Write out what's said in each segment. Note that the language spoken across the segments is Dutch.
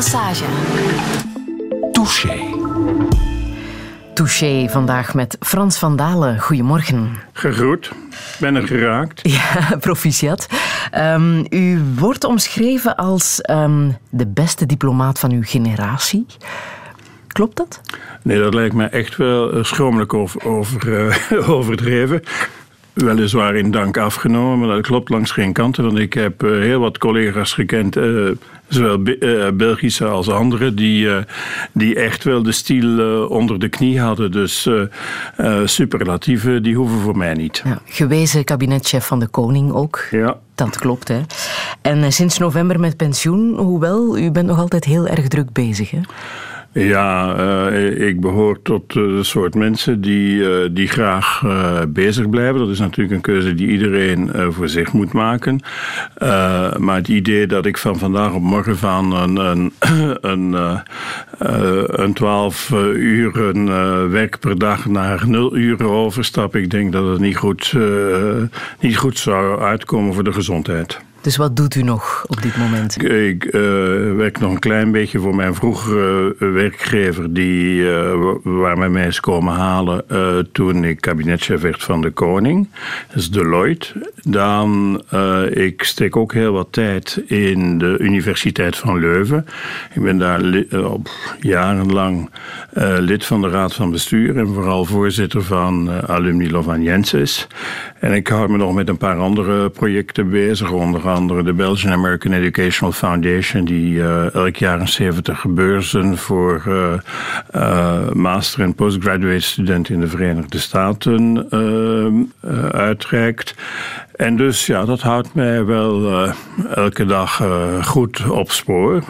Lesage. Touché. Touché vandaag met Frans van Dalen. Goedemorgen. Gegroet. Ben er geraakt. Ja, proficiat. Um, u wordt omschreven als um, de beste diplomaat van uw generatie. Klopt dat? Nee, dat lijkt me echt wel schromelijk over, over, uh, overdreven weliswaar in dank afgenomen, maar dat klopt langs geen kanten. Want ik heb uh, heel wat collega's gekend, uh, zowel uh, Belgische als andere, die, die echt wel de stiel onder de knie hadden. Dus superlatieven, die hoeven voor mij niet. Ja, gewezen kabinetchef van de koning ook. Ja. Dat klopt, hè. En sinds november met pensioen, hoewel, u bent nog altijd heel erg druk bezig, hè? Ja, uh, ik behoor tot de soort mensen die, uh, die graag bezig blijven. Dat is natuurlijk een keuze die iedereen voor zich moet maken. maar het idee dat ik van vandaag op morgen van een, een, een, een 12 uren werk per dag naar 0 uren overstap, ik denk dat het niet goed, niet goed zou uitkomen voor de gezondheid. Dus wat doet u nog op dit moment? Ik uh, werk nog een klein beetje voor mijn vroegere werkgever, die, uh, waar mij mij is komen halen toen ik kabinetchef werd van de Koning. Dat is Deloitte. Dan, ik steek ook heel wat tijd in de Universiteit van Leuven. Ik ben daar jarenlang lid van de Raad van Bestuur en vooral voorzitter van Alumni Lovaniensis. En ik hou me nog met een paar andere projecten bezig, onder andere de Belgian American Educational Foundation, die uh, elk jaar een 70 beurzen voor uh, uh, master- en postgraduate studenten in de Verenigde Staten uitreikt. En dus ja, dat houdt mij wel uh, elke dag uh, goed op spoor.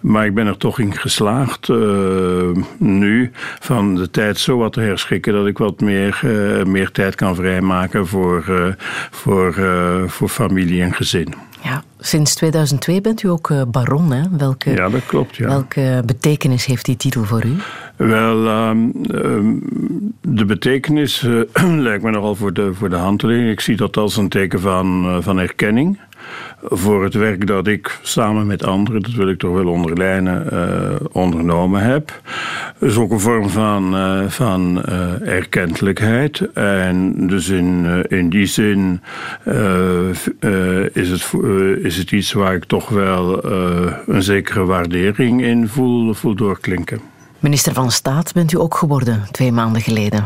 Maar ik ben er toch in geslaagd uh, nu van de tijd zo wat te herschikken dat ik wat meer, meer tijd kan vrijmaken voor, voor, voor familie en gezin. Ja, sinds 2002 bent u ook baron. Hè? Welke, ja, dat klopt. Ja. Welke betekenis heeft die titel voor u? Wel, um, um, de betekenis uh, lijkt me nogal voor de, voor de hand te liggen. Ik zie dat als een teken van, uh, van erkenning voor het werk dat ik samen met anderen, dat wil ik toch wel onderlijnen, uh, ondernomen heb. is ook een vorm van, uh, van uh, erkentelijkheid. En dus in, in die zin is, het, is het iets waar ik toch wel een zekere waardering in voel, voel doorklinken. Minister van Staat bent u ook geworden, twee maanden geleden.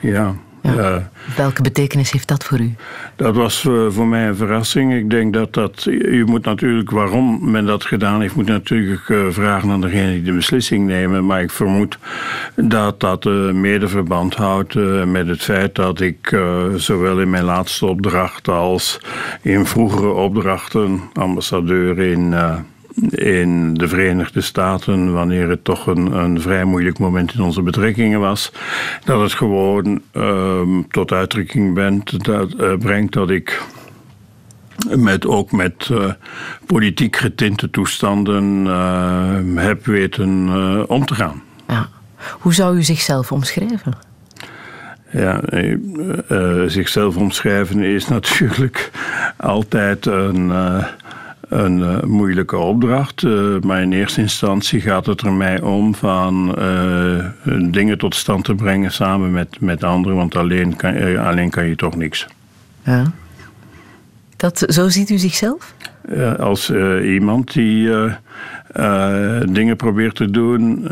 Ja. Ja. Welke betekenis heeft dat voor u? Dat was uh, voor mij een verrassing. Ik denk dat dat. U moet natuurlijk, waarom men dat gedaan heeft, moet natuurlijk uh, vragen aan degene die de beslissing nemen. Maar ik vermoed dat dat mede verband houdt met het feit dat ik zowel in mijn laatste opdracht als in vroegere opdrachten ambassadeur in in de Verenigde Staten, wanneer het toch een, een vrij moeilijk moment in onze betrekkingen was, dat het gewoon uh, tot uitdrukking bent, dat, uh, brengt dat ik met, ook met uh, politiek getinte toestanden heb weten om te gaan. Ja. Hoe zou u zichzelf omschrijven? Ja, zichzelf omschrijven is natuurlijk altijd een een uh, moeilijke opdracht. Uh, maar in eerste instantie gaat het er mij om van uh, dingen tot stand te brengen samen met, met anderen, want alleen kan, alleen kan je toch niks. Ja. Dat, zo ziet u zichzelf? als iemand die dingen probeert te doen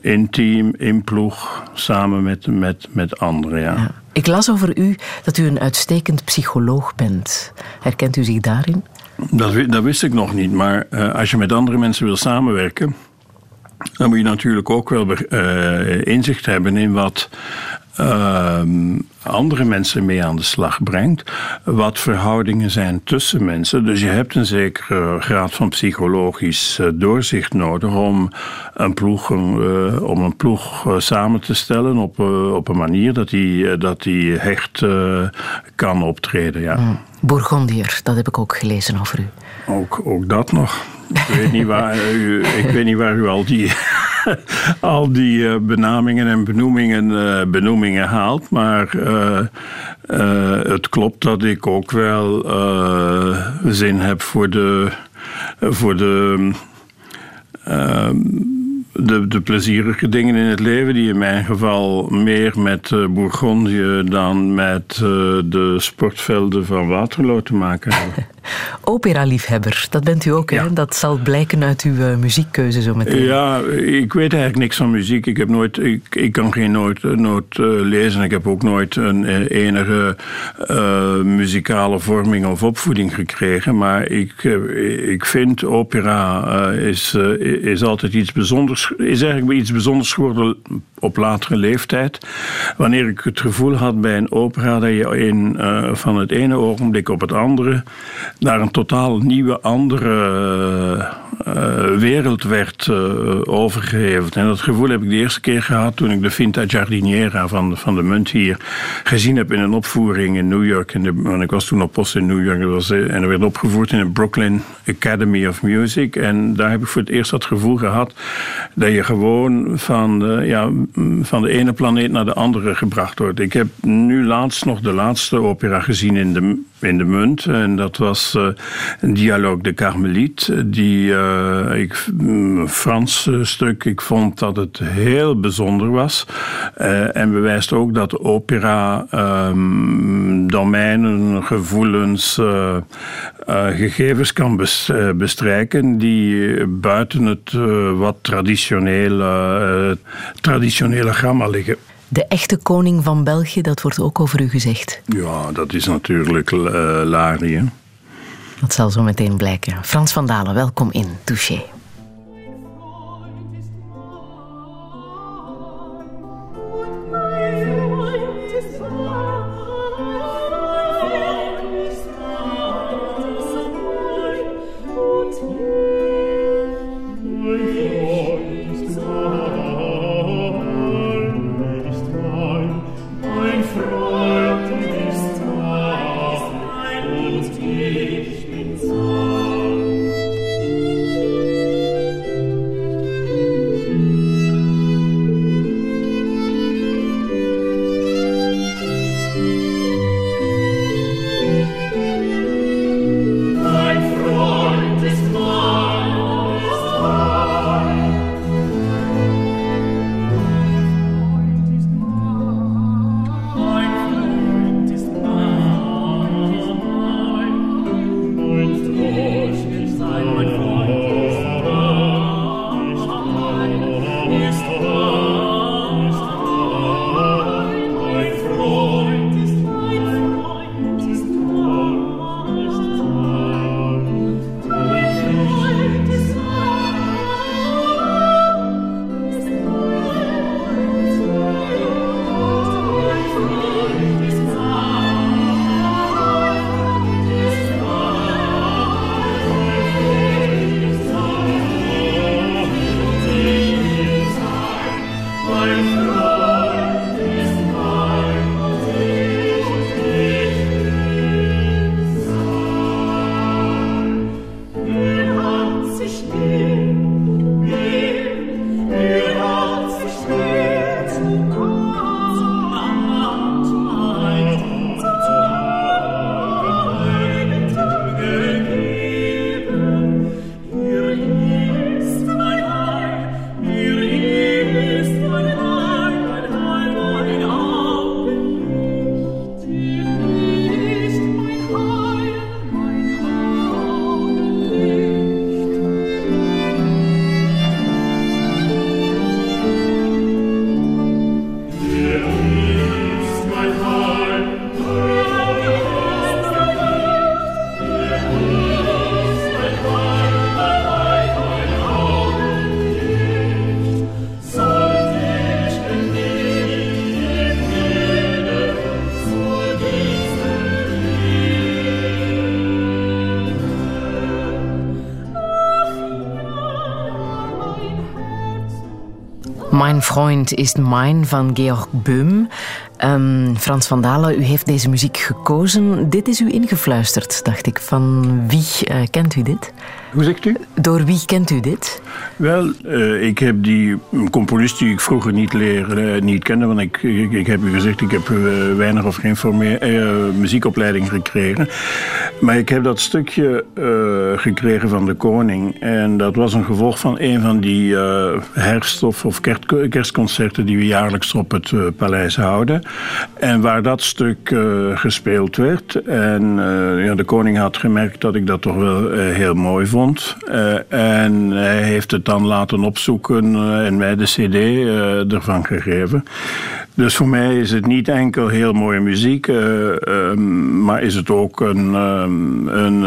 in team, in ploeg, samen met, met, met anderen. Ja. ja. Ik las over u dat u een uitstekend psycholoog bent. Herkent u zich daarin? Dat, dat, wist ik nog niet, maar uh, als je met andere mensen wil samenwerken, dan moet je natuurlijk ook wel uh, inzicht hebben in wat uh, andere mensen mee aan de slag brengt. Wat verhoudingen zijn tussen mensen. Dus je hebt een zekere graad van psychologisch doorzicht nodig om een ploeg, om een ploeg samen te stellen op, op een manier dat die, dat die hecht kan optreden. Ja. Mm. Bourgondier, dat heb ik ook gelezen over u. Ook, ook dat nog. Ik weet niet waar u, ik weet niet waar al die, al die benamingen en benoemingen, benoemingen haalt. Maar uh, het klopt dat ik ook wel zin heb voor de. Voor de ehm, de, de plezierige dingen in het leven, die in mijn geval meer met uh, Bourgondië dan met uh, de sportvelden van Waterloo te maken hebben. Opera-liefhebber, dat bent u ook, hè? Dat zal blijken uit uw uh, muziekkeuze zo meteen. Ja, ik weet eigenlijk niks van muziek. Ik, heb nooit, ik, ik kan geen noot, noot lezen. Ik heb ook nooit een enige muzikale vorming of opvoeding gekregen. Maar ik, ik vind opera is, is altijd iets bijzonders is eigenlijk iets bijzonders geworden op latere leeftijd. Wanneer ik het gevoel had bij een opera dat je in, uh, van het ene ogenblik op het andere naar een totaal nieuwe, andere uh, wereld werd uh. En dat gevoel heb ik de eerste keer gehad toen ik de Finta Giardiniera van, van de Munt hier gezien heb in een opvoering in New York. In de, want ik was toen op post in New York was, en er werd opgevoerd in de Brooklyn Academy of Music. En daar heb ik voor het eerst dat gevoel gehad dat je gewoon van de, ja, van de ene planeet naar de andere gebracht wordt. Ik heb nu laatst nog de laatste opera gezien in de, in de Munt. En dat was uh, een Dialogue de Carmelite. Die, uh, ik, een Frans stuk. Ik vond dat het heel bijzonder was. En bewijst ook dat opera um, domeinen, gevoelens, gegevens kan bestrijken die buiten het wat traditionele, traditionele gamma liggen. De echte koning van België, dat wordt ook over u gezegd. Ja, dat is natuurlijk uh, Lari. Dat zal zo meteen blijken. Frans van Dalen, welkom in Touché. Freund is Mein van Georg Böhm. Um, Frans van Dalen, u heeft deze muziek gekozen. Dit is u ingefluisterd, dacht ik. Van wie uh, kent u dit? Hoe zegt u? Door wie kent u dit? Wel, uh, ik heb die componist die ik vroeger niet, leer, uh, niet kende. Want ik, ik, ik, heb u gezegd, ik heb weinig of geen muziekopleiding gekregen. Maar ik heb dat stukje gekregen van de koning. En dat was een gevolg van een van die herfst- of, kerstconcerten die we jaarlijks op het paleis houden. En waar dat stuk uh, gespeeld werd. En uh, ja, de koning had gemerkt dat ik dat toch wel uh, heel mooi vond. en hij heeft het dan laten opzoeken en mij de cd ervan gegeven. Dus voor mij is het niet enkel heel mooie muziek, ehm, maar is het ook een, ehm, een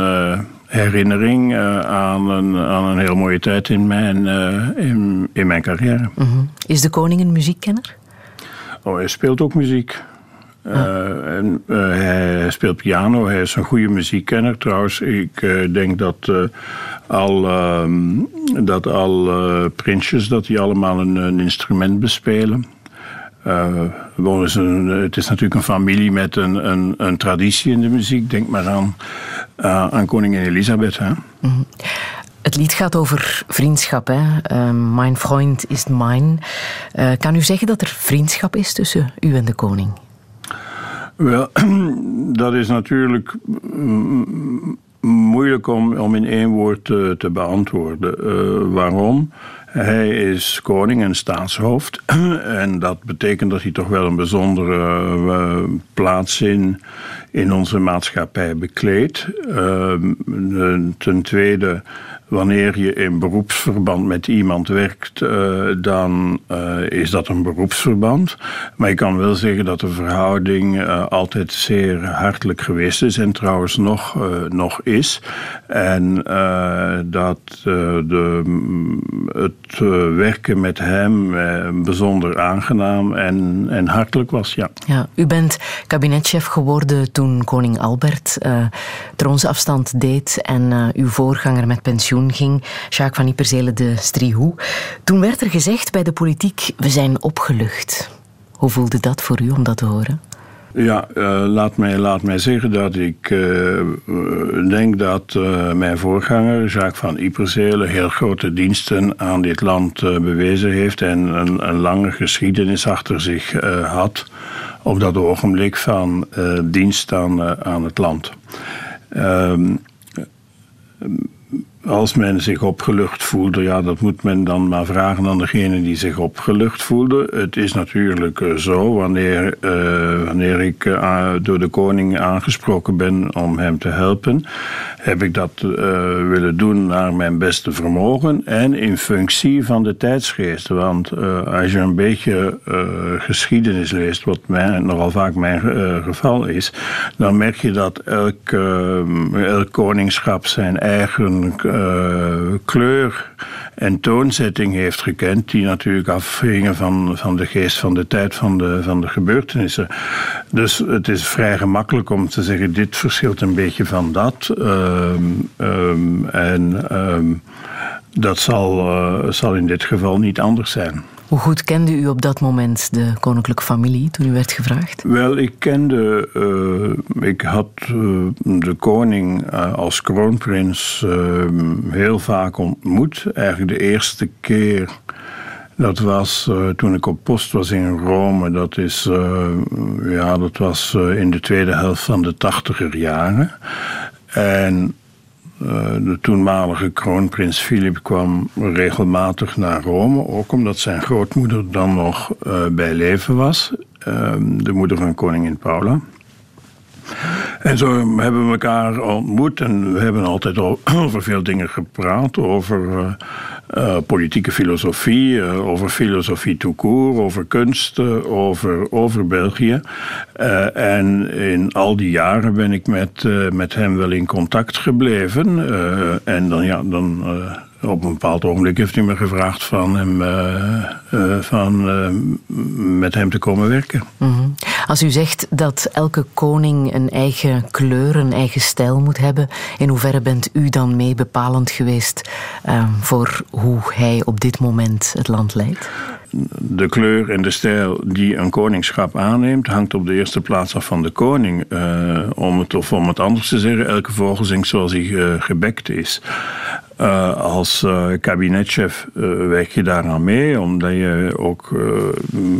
herinnering aan, een, aan een heel mooie tijd in mijn, in, in mijn carrière. -hmm. Is de koning een muziekkenner? Oh, hij speelt ook muziek. Uh, en, uh, hij speelt piano, hij is een goede muziekkenner. Trouwens, ik uh, denk dat al, dat al prinsjes dat die allemaal een, een instrument bespelen. Een, het is natuurlijk een familie met een, een, een, traditie in de muziek. Denk maar aan, aan koningin Elisabeth. Hè? Mm -hmm. Het lied gaat over vriendschap. Hè? Uh, mijn vriend is mijn. Kan u zeggen dat er vriendschap is tussen u en de koning? Wel, dat is natuurlijk moeilijk om, om in één woord te, te beantwoorden. Waarom? Hij is koning en staatshoofd. en dat betekent dat hij toch wel een bijzondere uh, plaats in, in onze maatschappij bekleedt. Uh, ten tweede Wanneer je in beroepsverband met iemand werkt, uh, dan uh, is dat een beroepsverband. Maar ik kan wel zeggen dat de verhouding uh, altijd zeer hartelijk geweest is en trouwens nog, nog is. En dat de, het werken met hem bijzonder aangenaam en, en hartelijk was, ja. ja. U bent kabinetchef geworden toen koning Albert troonsafstand deed en uw voorganger met pensioen ging, Jacques van Yperzele de Strihou. Toen werd er gezegd bij de politiek, we zijn opgelucht. Hoe voelde dat voor u om dat te horen? Ja, uh, laat, mij, laat mij zeggen dat ik uh, denk dat mijn voorganger, Jacques van Yperzele, heel grote diensten aan dit land bewezen heeft en een, een, lange geschiedenis achter zich had op dat ogenblik van dienst aan, aan het land. Ehm, als men zich opgelucht voelde, ja, dat moet men dan maar vragen aan degene die zich opgelucht voelde. Het is natuurlijk uh, zo, wanneer, uh, wanneer ik uh, door de koning aangesproken ben om hem te helpen, heb ik dat willen doen naar mijn beste vermogen en in functie van de tijdsgeest. Want als je een beetje geschiedenis leest, wat mij, nogal vaak mijn geval is, dan merk je dat elk, elk koningschap zijn eigen uh, kleur en toonzetting heeft gekend, die natuurlijk afhingen van, van de geest van de tijd van de, van de gebeurtenissen. Dus het is vrij gemakkelijk om te zeggen: dit verschilt een beetje van dat. Uh, um, en um, dat zal, uh, zal in dit geval niet anders zijn. Hoe goed kende u op dat moment de koninklijke familie toen u werd gevraagd? Wel, ik kende, uh, ik had uh, de koning uh, als kroonprins heel vaak ontmoet. Eigenlijk de eerste keer. Dat was toen ik op post was in Rome. Dat, is, ja, dat was in de tweede helft van de tachtiger jaren. En eh, de toenmalige kroonprins Filip kwam regelmatig naar Rome, ook omdat zijn grootmoeder dan nog uh, bij leven was, uh, de moeder van koningin Paula. En zo hebben we elkaar ontmoet en we hebben altijd over veel dingen gepraat. Over uh, politieke filosofie, uh, over filosofie tout court, over kunst, over, over België. en in al die jaren ben ik met, met hem wel in contact gebleven. en dan, ja, dan op een bepaald ogenblik heeft hij me gevraagd van, hem, uh, uh, van uh, met hem te komen werken. Mm -hmm. Als u zegt dat elke koning een eigen kleur, een eigen stijl moet hebben, in hoeverre bent u dan mee bepalend geweest voor hoe hij op dit moment het land leidt? de kleur en de stijl die een koningschap aanneemt, hangt op de eerste plaats af van de koning. Uh, om het, of om het anders te zeggen, elke vogel zingt zoals hij uh, gebekt is. Uh, als kabinetchef werk je daaraan mee, omdat je ook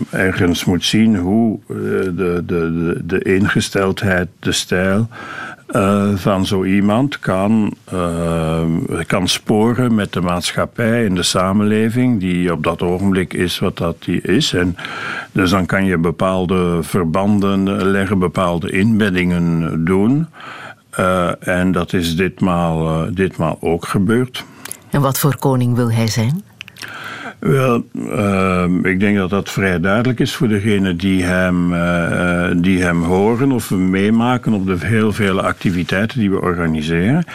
ergens moet zien hoe de, de, de, de ingesteldheid, de stijl van zo iemand kan, kan sporen met de maatschappij en de samenleving, die op dat ogenblik is wat dat die is. En dus dan kan je bepaalde verbanden leggen, bepaalde inbeddingen doen. Uh, en dat is ditmaal, ditmaal ook gebeurd. En wat voor koning wil hij zijn? Wel, uh, ik denk dat dat vrij duidelijk is voor degenen die hem, uh, die hem horen of meemaken op de heel vele activiteiten die we organiseren.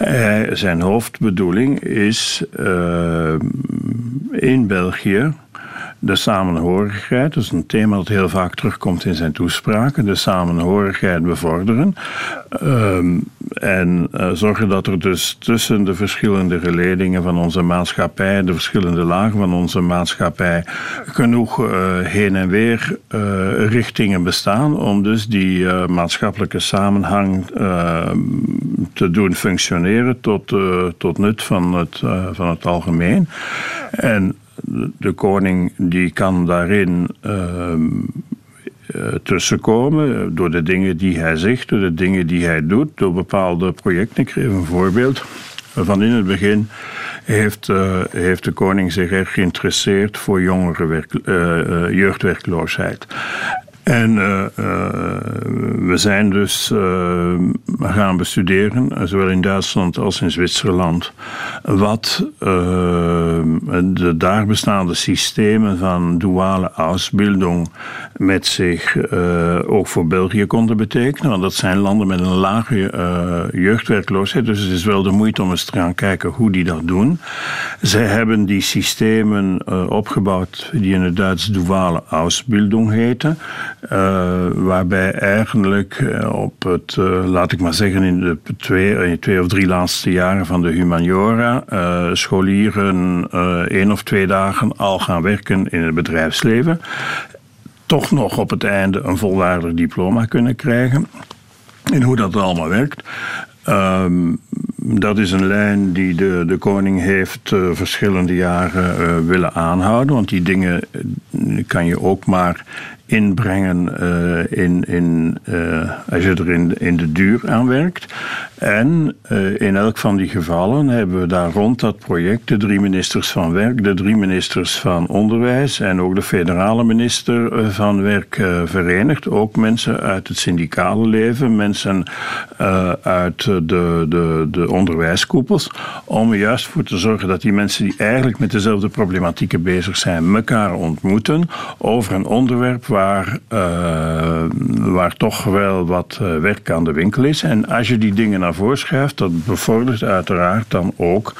Uh, zijn hoofdbedoeling is in België de samenhorigheid, is een thema dat heel vaak terugkomt in zijn toespraken, de samenhorigheid bevorderen. Ehm, en uh, zorgen dat er dus tussen de verschillende geledingen van onze maatschappij, de verschillende lagen van onze maatschappij, genoeg uh, heen en weer uh, richtingen bestaan om dus die maatschappelijke samenhang te doen functioneren tot, tot nut van het, van het algemeen. En de koning die kan daarin uh, tussenkomen door de dingen die hij zegt, door de dingen die hij doet, door bepaalde projecten. Ik geef een voorbeeld. Van in het begin heeft, uh, heeft de koning zich erg geïnteresseerd voor jongerenwerk, uh, jeugdwerkloosheid. En uh, uh, we zijn dus uh, gaan bestuderen, zowel in Duitsland als in Zwitserland, wat de daar bestaande systemen van duale ausbildung met zich ook voor België konden betekenen. Want dat zijn landen met een lage jeugdwerkloosheid, dus het is wel de moeite om eens te gaan kijken hoe die dat doen. Zij hebben die systemen opgebouwd die in het Duits duale Ausbildung heten. Uh, waarbij eigenlijk eh, op het, uh, laat ik maar zeggen, in de twee, twee of drie laatste jaren van de humaniora scholieren één of twee dagen al gaan werken in het bedrijfsleven. Toch nog op het einde een volwaardig diploma kunnen krijgen. En hoe dat allemaal werkt. Um, dat is een lijn die de, de koning heeft verschillende jaren willen aanhouden. Want die dingen kan je ook maar inbrengen uh, in, in, uh, als je er in, in de duur aan werkt. En uh, in elk van die gevallen hebben we daar rond dat project de drie ministers van Werk, de drie ministers van Onderwijs en ook de federale minister van Werk verenigd. Ook mensen uit het syndicale leven, mensen uit de, de, de onderwijskoepels. Om er juist voor te zorgen dat die mensen die eigenlijk met dezelfde problematieken bezig zijn, elkaar ontmoeten over een onderwerp waar waar, uh, waar toch wel wat uh, werk aan de winkel is. En als je die dingen naar voren schuift, dat bevordert uiteraard dan ook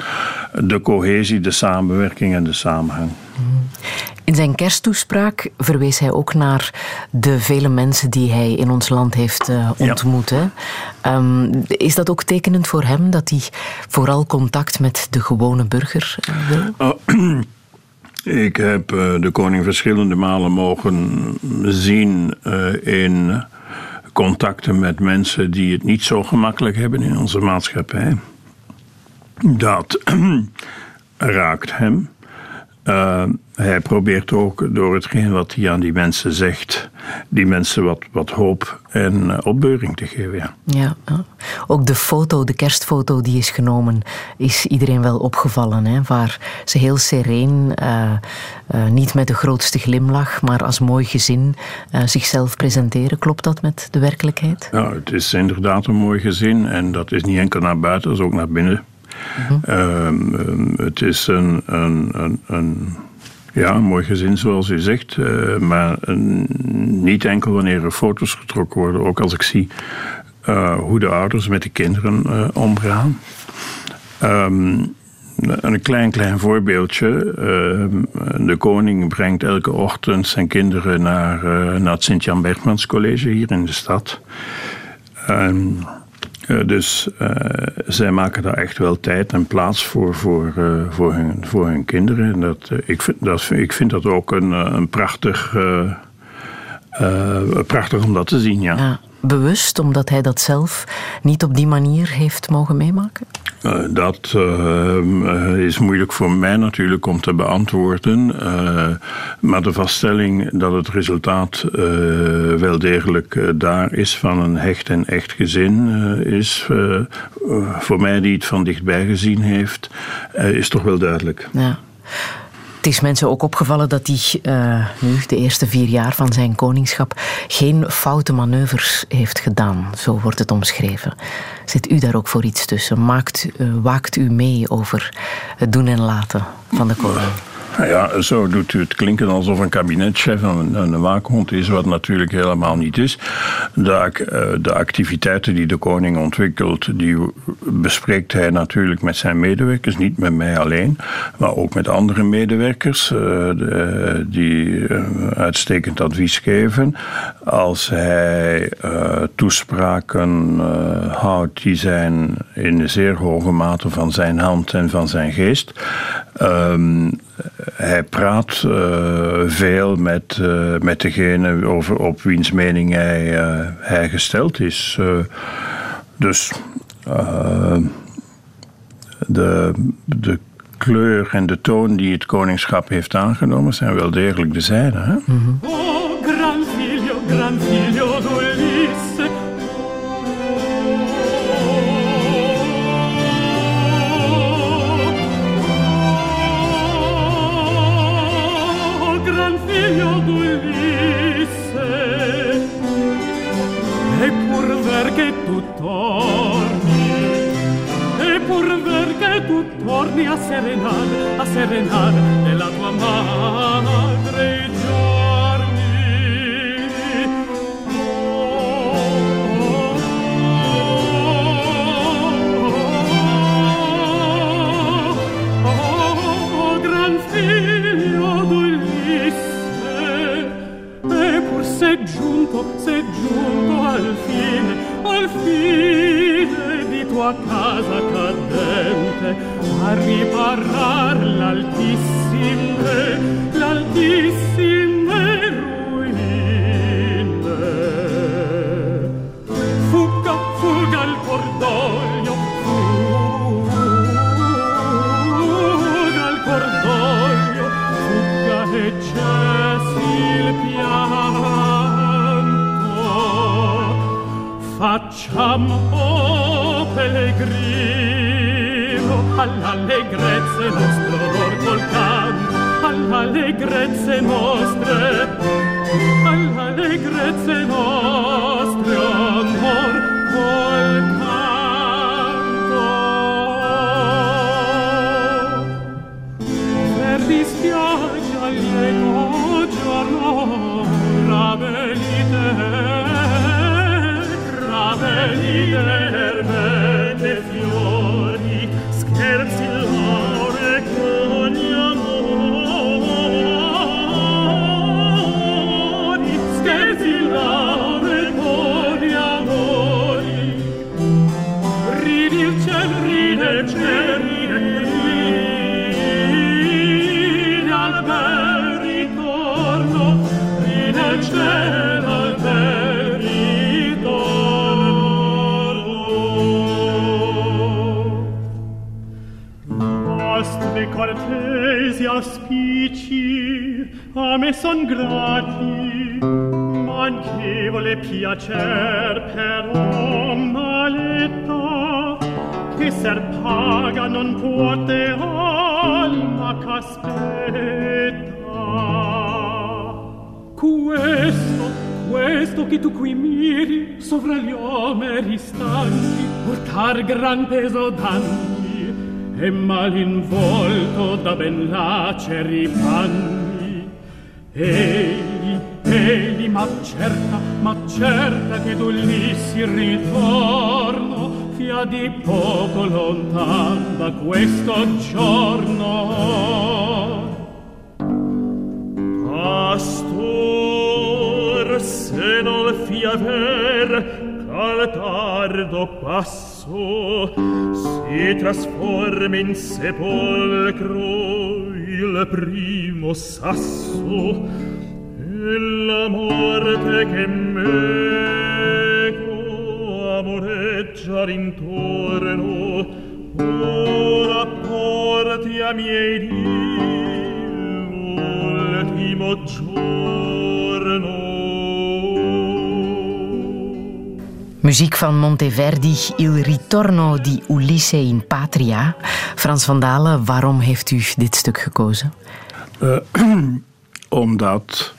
de cohesie, de samenwerking en de samenhang. In zijn kersttoespraak verwees hij ook naar de vele mensen die hij in ons land heeft uh, ontmoet. Ja. Um, is dat ook tekenend voor hem dat hij vooral contact met de gewone burger wil? Oh, Ik heb uh, de koning verschillende malen mogen zien uh, in contacten met mensen die het niet zo gemakkelijk hebben in onze maatschappij. Dat raakt hem. Uh, hij probeert ook door hetgeen wat hij aan die mensen zegt, die mensen wat, wat hoop en uh, opbeuring te geven. Ja. ja. ook de foto, de kerstfoto die is genomen, is iedereen wel opgevallen. Hè? Waar ze heel sereen, uh, niet met de grootste glimlach, maar als mooi gezin zichzelf presenteren. Klopt dat met de werkelijkheid? Ja, het is inderdaad een mooi gezin en dat is niet enkel naar buiten, dat is ook naar binnen. Mm het is een, een, een, ja, mooi gezin, zoals u zegt. Uh, maar niet enkel wanneer er foto's getrokken worden. Ook als ik zie uh, hoe de ouders met de kinderen uh, omgaan. Um, een klein, klein voorbeeldje. Ehm, de koning brengt elke ochtend zijn kinderen naar, naar het Sint-Jan Bergmans College hier in de stad. Dus zij maken daar echt wel tijd en plaats voor, voor, voor, hun, voor hun kinderen. En dat, ik, vind, dat, ik vind dat ook een, een prachtig, prachtig om dat te zien, ja. Bewust, omdat hij dat zelf niet op die manier heeft mogen meemaken? Uh, dat uh, is moeilijk voor mij natuurlijk om te beantwoorden. Uh, maar de vaststelling dat het resultaat wel degelijk daar is van een hecht en echt gezin is, voor mij die het van dichtbij gezien heeft, is toch wel duidelijk. Ja. Het is mensen ook opgevallen dat hij uh, nu, de eerste vier jaar van zijn koningschap, geen foute manoeuvres heeft gedaan. Zo wordt het omschreven. Zit u daar ook voor iets tussen? Maakt, uh, waakt u mee over het doen en laten van de koning? Nou ja, zo doet u het klinken alsof een kabinetchef een, een waakhond is, wat natuurlijk helemaal niet is. De, eh, de, activiteiten die de koning ontwikkelt, die bespreekt hij natuurlijk met zijn medewerkers, niet met mij alleen, maar ook met andere medewerkers uh, die uh, uitstekend advies geven. Als hij toespraken houdt die zijn in een zeer hoge mate van zijn hand en van zijn geest. Ehm, hij praat uh, veel met, uh, met degene over op wiens mening hij, uh, hij gesteld is. dus de, de kleur en de toon die het koningschap heeft aangenomen zijn wel degelijk de zijne. Hè? Mm -hmm. Oh, gran figlio, gran figlio, torni a serenar, a serenar nella tua madre i giorni. Oh, oh, oh, gran figlio d'Ulisse, e pur sei giunto, sei giunto al fine, al fine tua casa cadente, a riparar l'altissime, l'altissime ruine. Fuga, fuga il cordoglio, fuga il cordoglio, fuga e cessi il pianto. Facciamo, oh, pellegrini, all'allegrezze nostro or col canto all'allegrezze nostre all'allegrezze nostre amor col per dispiace lieto giorno ravelite ravelite a me son grati manchevole piacer però maletta che ser paga non puote alma caspetta. Questo questo che tu qui miri sovra gli omeri stanti portar gran peso danni e mal involto da ben laceri panni Egli, egli ma certa, ma certa che tu lì si ritorno fia di poco lontan da questo giorno. Pastor, se non fia ver, al tardo passo si trasforma in sepolcro il primo sasso e la morte che meco amoreggia intorno ora porti a miei dì l'ultimo giorno Muziek van Monteverdi, Il Ritorno di Ulisse in Patria. Frans van Dalen, waarom heeft u dit stuk gekozen? Uh, omdat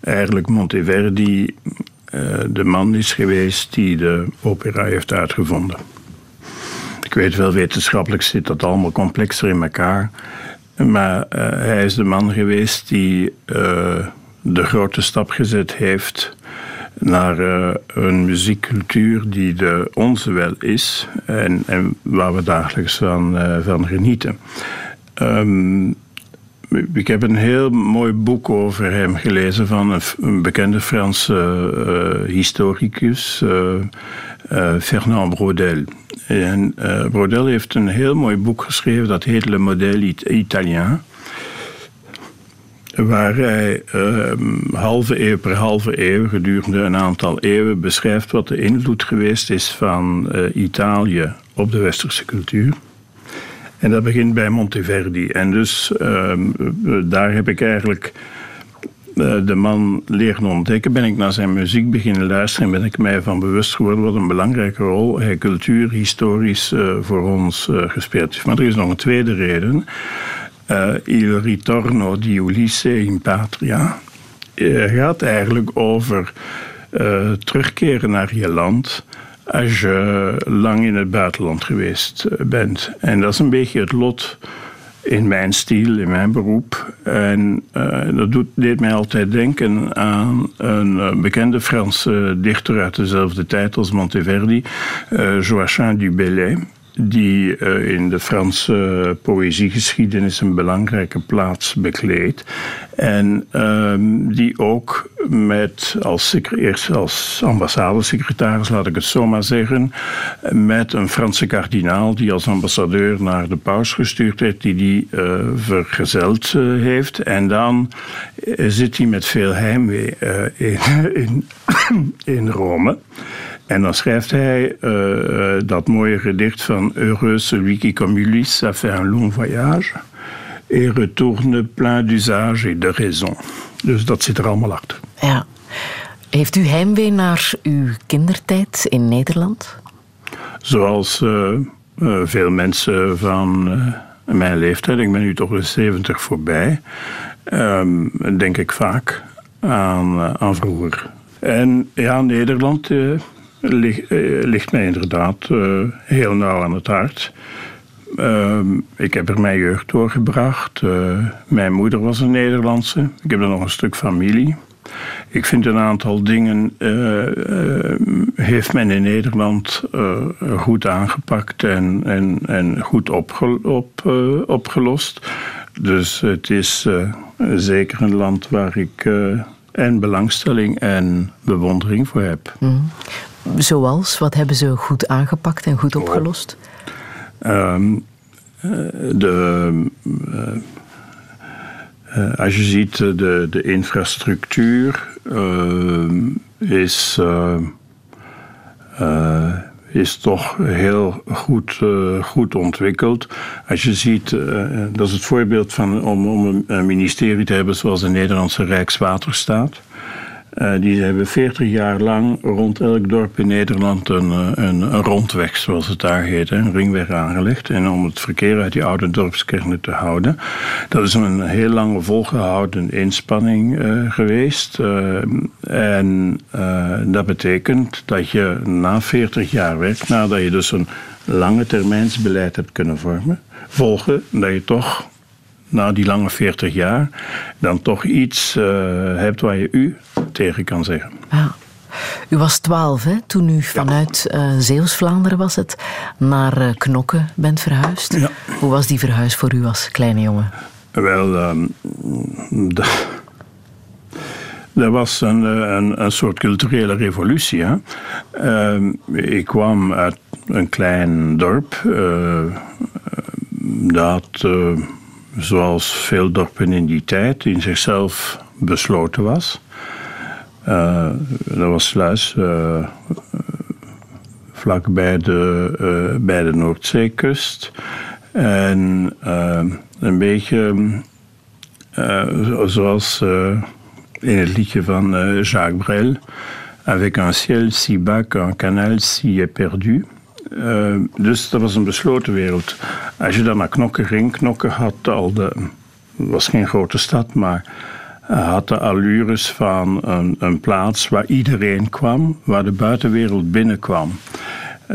eigenlijk Monteverdi uh, de man is geweest die de opera heeft uitgevonden. Ik weet wel, wetenschappelijk zit dat allemaal complexer in elkaar. Maar uh, hij is de man geweest die de grote stap gezet heeft naar uh, een muziekcultuur die de onze wel is en, en waar we dagelijks van, uh, van genieten. Um, ik heb een heel mooi boek over hem gelezen van een, bekende Franse uh, historicus, Fernand Brodel. En Brodel heeft een heel mooi boek geschreven dat heet Le Modèle Italien waar hij uh, halve eeuw per halve eeuw, gedurende een aantal eeuwen, beschrijft wat de invloed geweest is van uh, Italië op de westerse cultuur. En dat begint bij Monteverdi. En dus uh, daar heb ik eigenlijk eh, de man leren ontdekken. Ben ik naar zijn muziek beginnen luisteren en ben ik mij van bewust geworden wat een belangrijke rol hij cultuurhistorisch uh, voor ons gespeeld heeft. Maar er is nog een tweede reden. Uh, Il ritorno di Ulisse in Patria uh, gaat eigenlijk over uh, terugkeren naar je land als je lang in het buitenland geweest bent. En dat is een beetje het lot in mijn stijl, in mijn beroep. En dat doet, deed mij altijd denken aan een bekende Franse dichter uit dezelfde tijd als Monteverdi, Joachim du Bellay die uh, in de Franse poëziegeschiedenis een belangrijke plaats bekleedt. En uh, die ook met als, eerst als ambassadesecretaris, laat ik het zo maar zeggen, met een Franse kardinaal die als ambassadeur naar de paus gestuurd werd, die die uh, vergezeld heeft. En dan zit hij met veel heimwee in, in, in Rome. En dan schrijft hij uh, dat mooie gedicht van Heureux celui qui comme Ulysse a fait un long voyage et retourne plein d'usage et de raison. Dus dat zit er allemaal achter. Ja. Heeft u heimwee naar uw kindertijd in Nederland? Zoals uh, uh, veel mensen van mijn leeftijd, ik ben nu toch de 70 voorbij, um, denk ik vaak aan, aan vroeger. En ja, Nederland ligt, uh, ligt mij inderdaad uh, heel nauw aan het hart. Uh, ik heb er mijn jeugd doorgebracht. mijn moeder was een Nederlandse. Ik heb er nog een stuk familie. Ik vind een aantal dingen heeft men in Nederland goed aangepakt en, en, en goed op, opgelost. Dus het is zeker een land waar ik en belangstelling en bewondering voor heb. Mm. Zoals? Wat hebben ze goed aangepakt en goed opgelost? Um, de, uh, uh, als je ziet, de, de infrastructuur uh, is, is toch heel goed, goed ontwikkeld. Als je ziet, dat is het voorbeeld van om, om een ministerie te hebben zoals de Nederlandse Rijkswaterstaat. Uh, die hebben 40 jaar lang rond elk dorp in Nederland een, eh, een, een rondweg, zoals het daar heet, een ringweg aangelegd. En om het verkeer uit die oude dorpskernen te houden. Dat is een heel lange volgehouden inspanning uh, geweest. En dat betekent dat je na 40 jaar werk, nadat je dus een lange termijnsbeleid hebt kunnen vormen, volgen, dat je toch na die lange 40 jaar dan toch iets hebt waar je u tegen kan zeggen. Ja. U was twaalf hè, toen u vanuit uh, Zeeuws-Vlaanderen was het naar uh, Knokke bent verhuisd. Ja. Hoe was die verhuis voor u als kleine jongen? Wel, um, de, Dat was een, een, een soort culturele revolutie. Hè? Ehm, ik kwam uit een klein dorp dat, zoals veel dorpen in die tijd, in zichzelf besloten was. Dat was Sluis, vlak bij de, bij de Noordzeekust. En een beetje zoals in het liedje van uh, Jacques Brel. Avec un ciel si bas qu'un canal si éperdu. Uh, dus dat was een besloten wereld. Als je dan naar Knokke ging, Knokke had al de. was geen grote stad, maar had de allures van een, een, plaats waar iedereen kwam, waar de buitenwereld binnenkwam.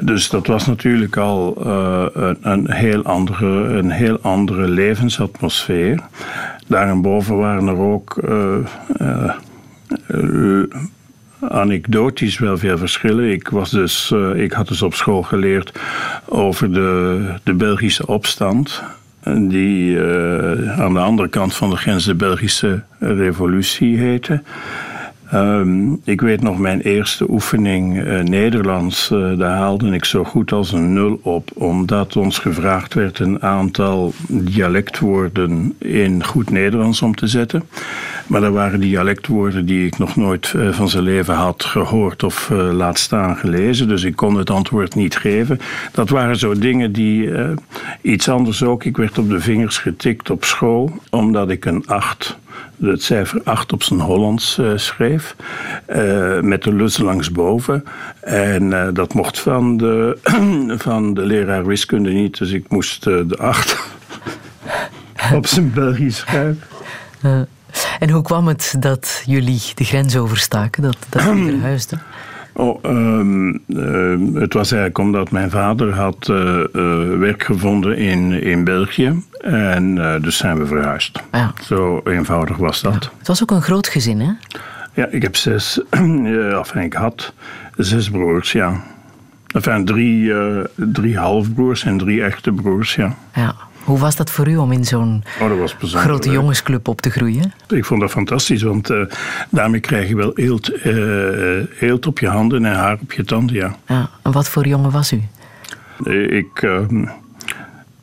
Dus dat was natuurlijk al uh, een, een, heel andere, een heel andere levensatmosfeer. Daarboven waren er ook uh, uh, anekdotisch wel veel verschillen. Ik, was dus, ik had dus op school geleerd over de, de Belgische opstand. Die aan de andere kant van de grens de Belgische Revolutie heette. Um, ik weet nog mijn eerste oefening uh, Nederlands. Uh, daar haalde ik zo goed als een nul op, omdat ons gevraagd werd een aantal dialectwoorden in goed Nederlands om te zetten. Maar dat waren dialectwoorden die ik nog nooit uh, van zijn leven had gehoord of laat staan gelezen. Dus ik kon het antwoord niet geven. Dat waren zo dingen die iets anders ook. Ik werd op de vingers getikt op school, omdat ik een acht het cijfer 8 op zijn Hollands uh, schreef. Uh, met de lus langsboven. En uh, dat mocht van de, van de leraar wiskunde niet. Dus ik moest de 8 op zijn Belgisch schrijven. en hoe kwam het dat jullie de grens overstaken? Dat, dat jullie verhuisden? Oh, um, uh, het was eigenlijk omdat mijn vader had uh, uh, werk gevonden in, in België. En dus zijn we verhuisd. Ja. Zo eenvoudig was dat. Ja. Het was ook een groot gezin, hè? Ja, ik heb zes, of ik had zes broers, ja. Enfin, drie, drie halfbroers en drie echte broers, ja. Ja. Hoe was dat voor u om in zo'n oh, grote jongensclub op te groeien? Ik vond dat fantastisch, want uh, daarmee krijg je wel eelt, uh, eelt op je handen en haar op je tanden. Ja. ja. En wat voor jongen was u? Ik ehm,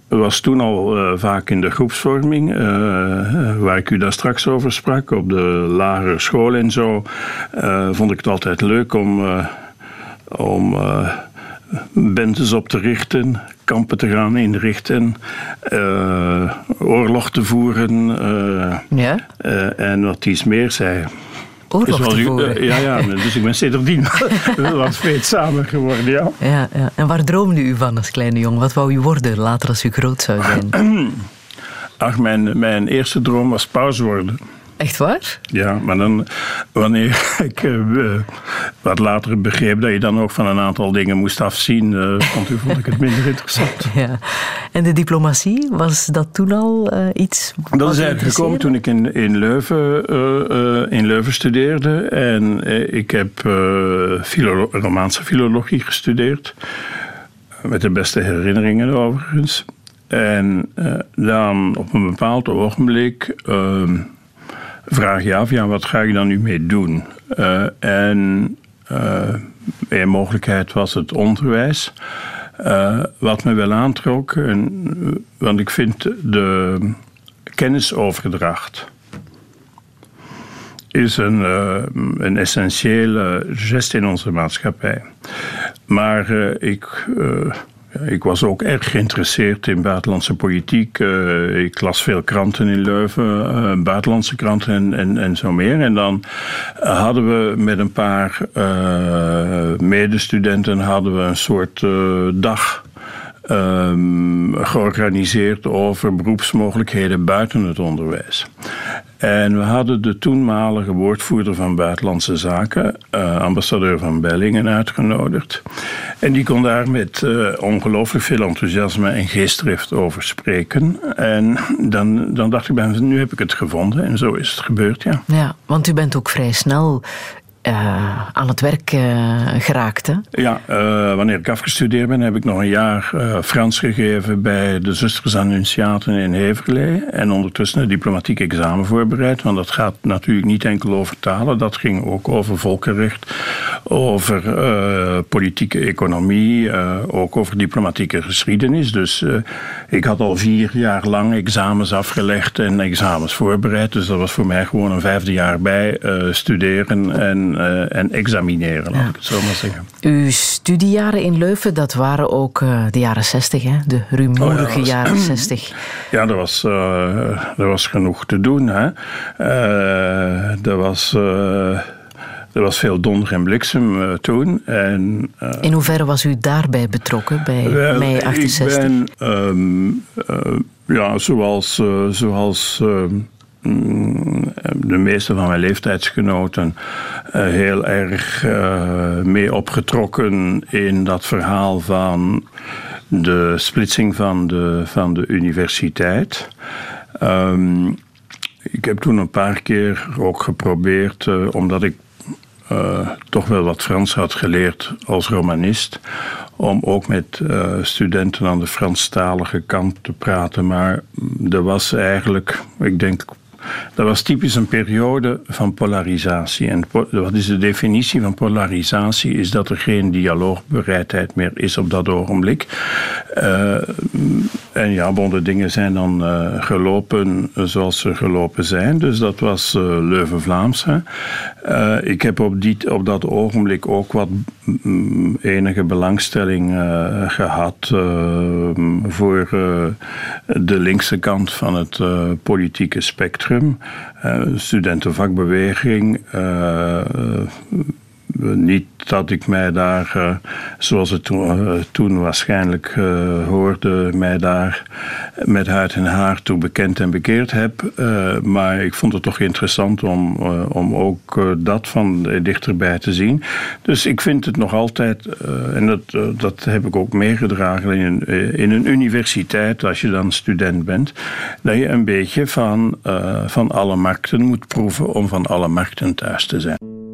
was toen al uh, vaak in de groepsvorming, waar ik u daar straks over sprak, op de lagere school en zo. Vond ik het altijd leuk om, om bendes op te richten, kampen te gaan inrichten, uh, oorlog te voeren uh, ja? Uh, en wat iets meer zei. Oorlog te voeren? ja, ja, dus ik ben sindsdien wat vreedzamer geworden, ja. ja. Ja, En waar droomde u van als kleine jongen? Wat wou u worden later als u groot zou zijn? Ach, mijn, mijn eerste droom was paus worden. Echt waar? Ja, maar dan, wanneer ik uh, wat later begreep dat je dan ook van een aantal dingen moest afzien, uh, vond, vond ik het minder interessant. Ja. En de diplomatie, was dat toen al uh, iets? Dat is eigenlijk gekomen toen ik in, in, Leuven, in Leuven studeerde. En ik heb philo Romaanse filologie gestudeerd. Met de beste herinneringen overigens. En dan op een bepaald ogenblik ehm, vraag je af, ja, wat ga je dan nu mee doen? Uh, en uh, een mogelijkheid was het onderwijs. Uh, wat me wel aantrok, en, want ik vind de kennisoverdracht is een, een essentiële gest in onze maatschappij. Maar ik ik was ook erg geïnteresseerd in buitenlandse politiek. Uh, ik las veel kranten in Leuven, uh, buitenlandse kranten en, en, en zo meer. En dan hadden we met een paar uh, medestudenten hadden we een soort dag um, georganiseerd over beroepsmogelijkheden buiten het onderwijs. En we hadden de toenmalige woordvoerder van Buitenlandse Zaken, uh, ambassadeur van Bellingen, uitgenodigd. En die kon daar met uh, ongelooflijk veel enthousiasme en geestdrift over spreken. En dan, dan dacht ik bij nu heb ik het gevonden. En zo is het gebeurd, ja. Ja, want u bent ook vrij snel uh, aan het werk uh, geraakt. Hè? Ja, uh, wanneer ik afgestudeerd ben, heb ik nog een jaar Frans gegeven bij de Zusters Annunciaten in Heverlee. En ondertussen een diplomatiek examen voorbereid. Want dat gaat natuurlijk niet enkel over talen, dat ging ook over volkenrecht, over politieke economie, ook over diplomatieke geschiedenis. Dus ik had al vier jaar lang examens afgelegd en examens voorbereid. Dus dat was voor mij gewoon een vijfde jaar bij studeren en uh, en examineren, laat ik het zo maar zeggen. Uw studiejaren in Leuven, dat waren ook uh, de jaren zestig, hè? de rumoerige oh ja, jaren zestig. Ja, er was, er was genoeg te doen. Hè? er was... Er was veel donder en bliksem uh, toen. En, uh, In hoeverre was u daarbij betrokken, bij wel, mei 68? Ik ben, um, uh, ja, zoals, zoals ehm, de meeste van mijn leeftijdsgenoten uh, heel erg uh, mee opgetrokken in dat verhaal van de splitsing van de, van de universiteit. Um, ik heb toen een paar keer ook geprobeerd, uh, omdat ik toch wel wat Frans had geleerd als romanist. Om ook met studenten aan de Franstalige kant te praten. Maar er was eigenlijk, ik denk dat was typisch een periode van polarisatie. En wat is de definitie van polarisatie? Is dat er geen dialoogbereidheid meer is op dat ogenblik. Uh, en ja, bon, de dingen zijn dan uh, gelopen zoals ze gelopen zijn. Dus dat was Leuven-Vlaams. ik heb op, die, op dat ogenblik ook wat mm, enige belangstelling gehad voor de linkse kant van het politieke spectrum. Uh, studentenvakbeweging. Niet dat ik mij daar, uh, zoals het toen, toen waarschijnlijk hoorde, mij daar met huid en haar toe bekend en bekeerd heb. maar ik vond het toch interessant om, om ook dat van dichterbij te zien. Dus ik vind het nog altijd, en dat, dat heb ik ook meegedragen in, in een universiteit, als je dan student bent, dat je een beetje van van alle markten moet proeven om van alle markten thuis te zijn.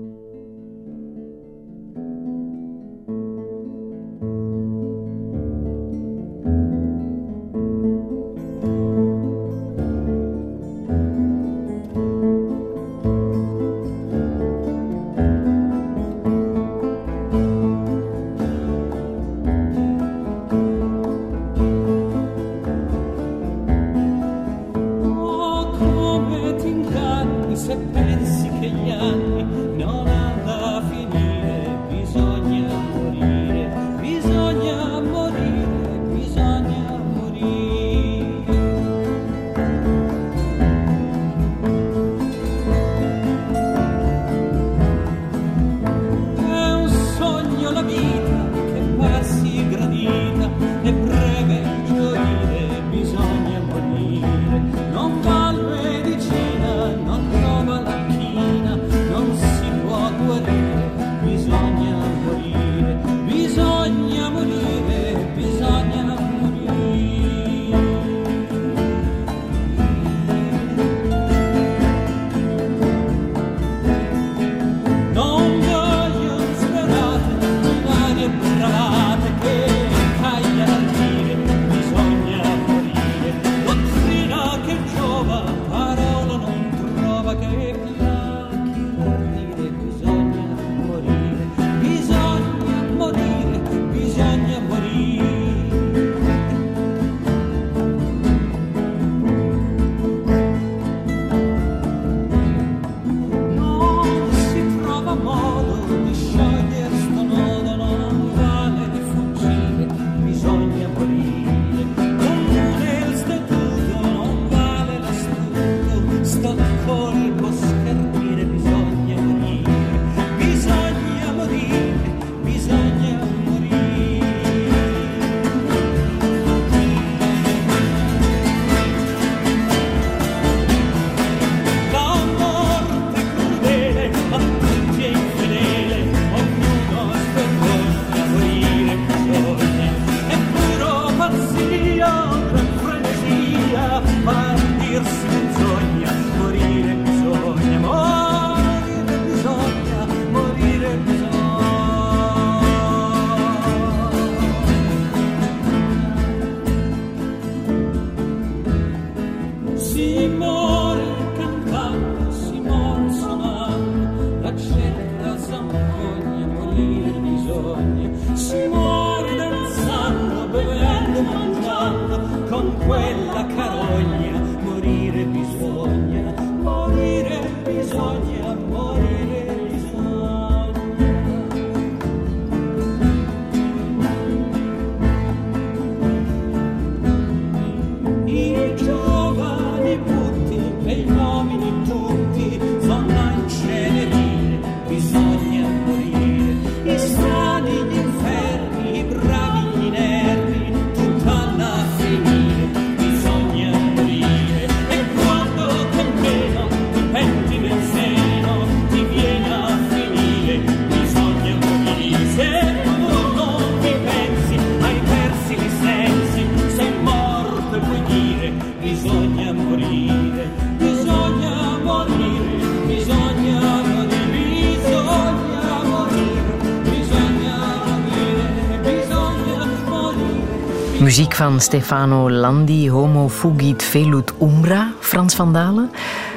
Muziek van Stefano Landi, Homo fugit velut umbra, Frans van Dalen.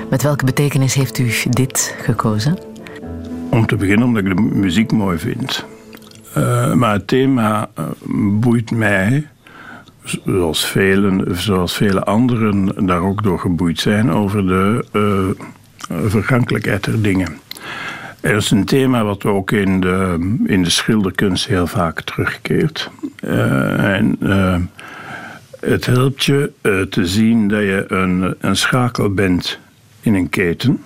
Met welke betekenis heeft u dit gekozen? Om te beginnen omdat ik de muziek mooi vind. Uh, maar het thema uh, boeit mij, zoals, velen, zoals vele anderen daar ook door geboeid zijn, over de uh, vergankelijkheid der dingen. Er is een thema wat ook in de, in de schilderkunst heel vaak terugkeert. Uh, en uh, het helpt je uh, te zien dat je een, een schakel bent in een keten.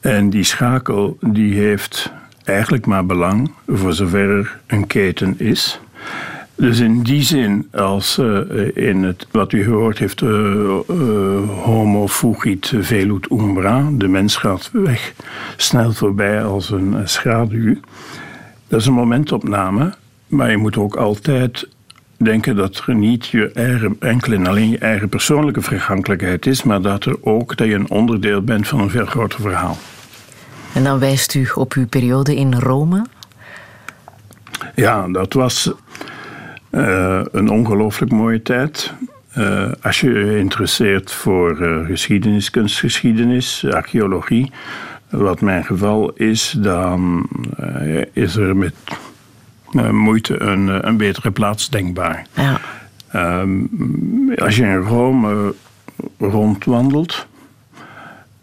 En die schakel die heeft eigenlijk maar belang voor zover er een keten is. Dus in die zin, als uh, in het, wat u gehoord heeft, uh, uh, homo fugit velut umbra, de mens gaat weg, snel voorbij als een schaduw. Dat is een momentopname, maar je moet ook altijd denken dat er niet je eigen, enkel en alleen je eigen persoonlijke vergankelijkheid is, maar dat er ook dat je een onderdeel bent van een veel groter verhaal. En dan wijst u op uw periode in Rome? Ja, dat was uh, een ongelooflijk mooie tijd. Uh, als je je interesseert voor uh, geschiedenis, kunstgeschiedenis, archeologie, wat mijn geval is, dan is er met moeite een, een betere plaats denkbaar. Ja. Um, als je in Rome rondwandelt,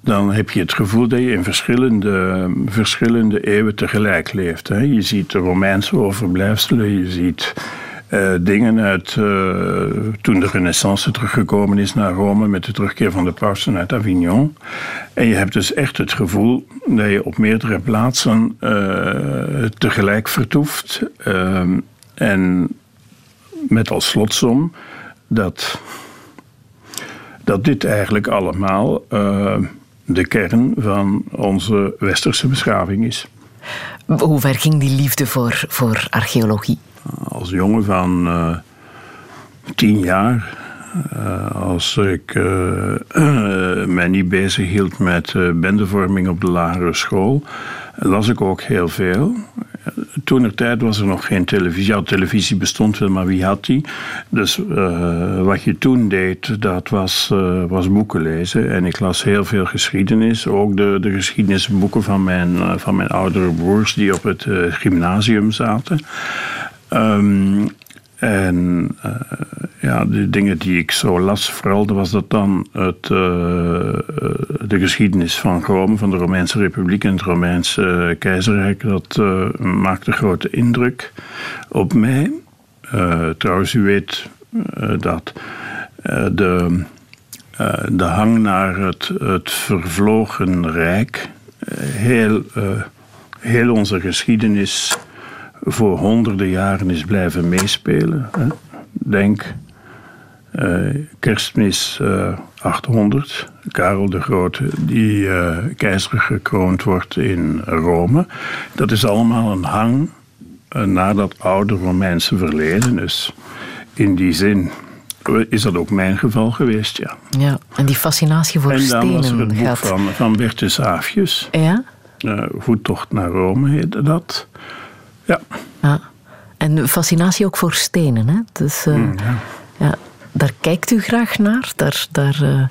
dan heb je het gevoel dat je in verschillende, verschillende eeuwen tegelijk leeft. Hè. Je ziet de Romeinse overblijfselen, je ziet uh, dingen uit uh, toen de Renaissance teruggekomen is naar Rome met de terugkeer van de pausen uit Avignon. En je hebt dus echt het gevoel dat je op meerdere plaatsen uh, tegelijk vertoeft. en met als slotsom dat, dat dit eigenlijk allemaal de kern van onze westerse beschaving is. Hoe ver ging die liefde voor, voor archeologie? als jongen van uh, tien jaar, uh, als ik uh, mij niet bezig hield met bendevorming op de lagere school, las ik ook heel veel. Toen er tijd was er nog geen televisie. Ja, televisie bestond wel, maar wie had die? Dus wat je toen deed, dat was, was boeken lezen. En ik las heel veel geschiedenis. Ook de, de geschiedenisboeken van mijn, van mijn oudere broers die op het gymnasium zaten. Um, en uh, ja, de dingen die ik zo las, vooral was dat dan het, uh, de geschiedenis van Rome, van de Romeinse Republiek en het Romeinse Keizerrijk. Dat uh, maakte grote indruk op mij. trouwens, u weet dat de, de hang naar het, het vervlogen rijk heel, heel onze geschiedenis voor honderden jaren is blijven meespelen. Hè. Denk uh, kerstmis uh, eh, 800, Karel de Grote, die uh, keizer gekroond wordt in Rome. Dat is allemaal een hang naar dat oude Romeinse verleden. Dus in die zin is dat ook mijn geval geweest, ja. Ja, en die fascinatie voor stenen. En dan was er het boek gaat... van, van Bertus Aafjes. Ja? Voettocht naar Rome heette dat. Ja. ja. En fascinatie ook voor stenen, hè? Dus, uh, mm, ja. ja. Daar kijkt u graag naar? Daar, daar, uh...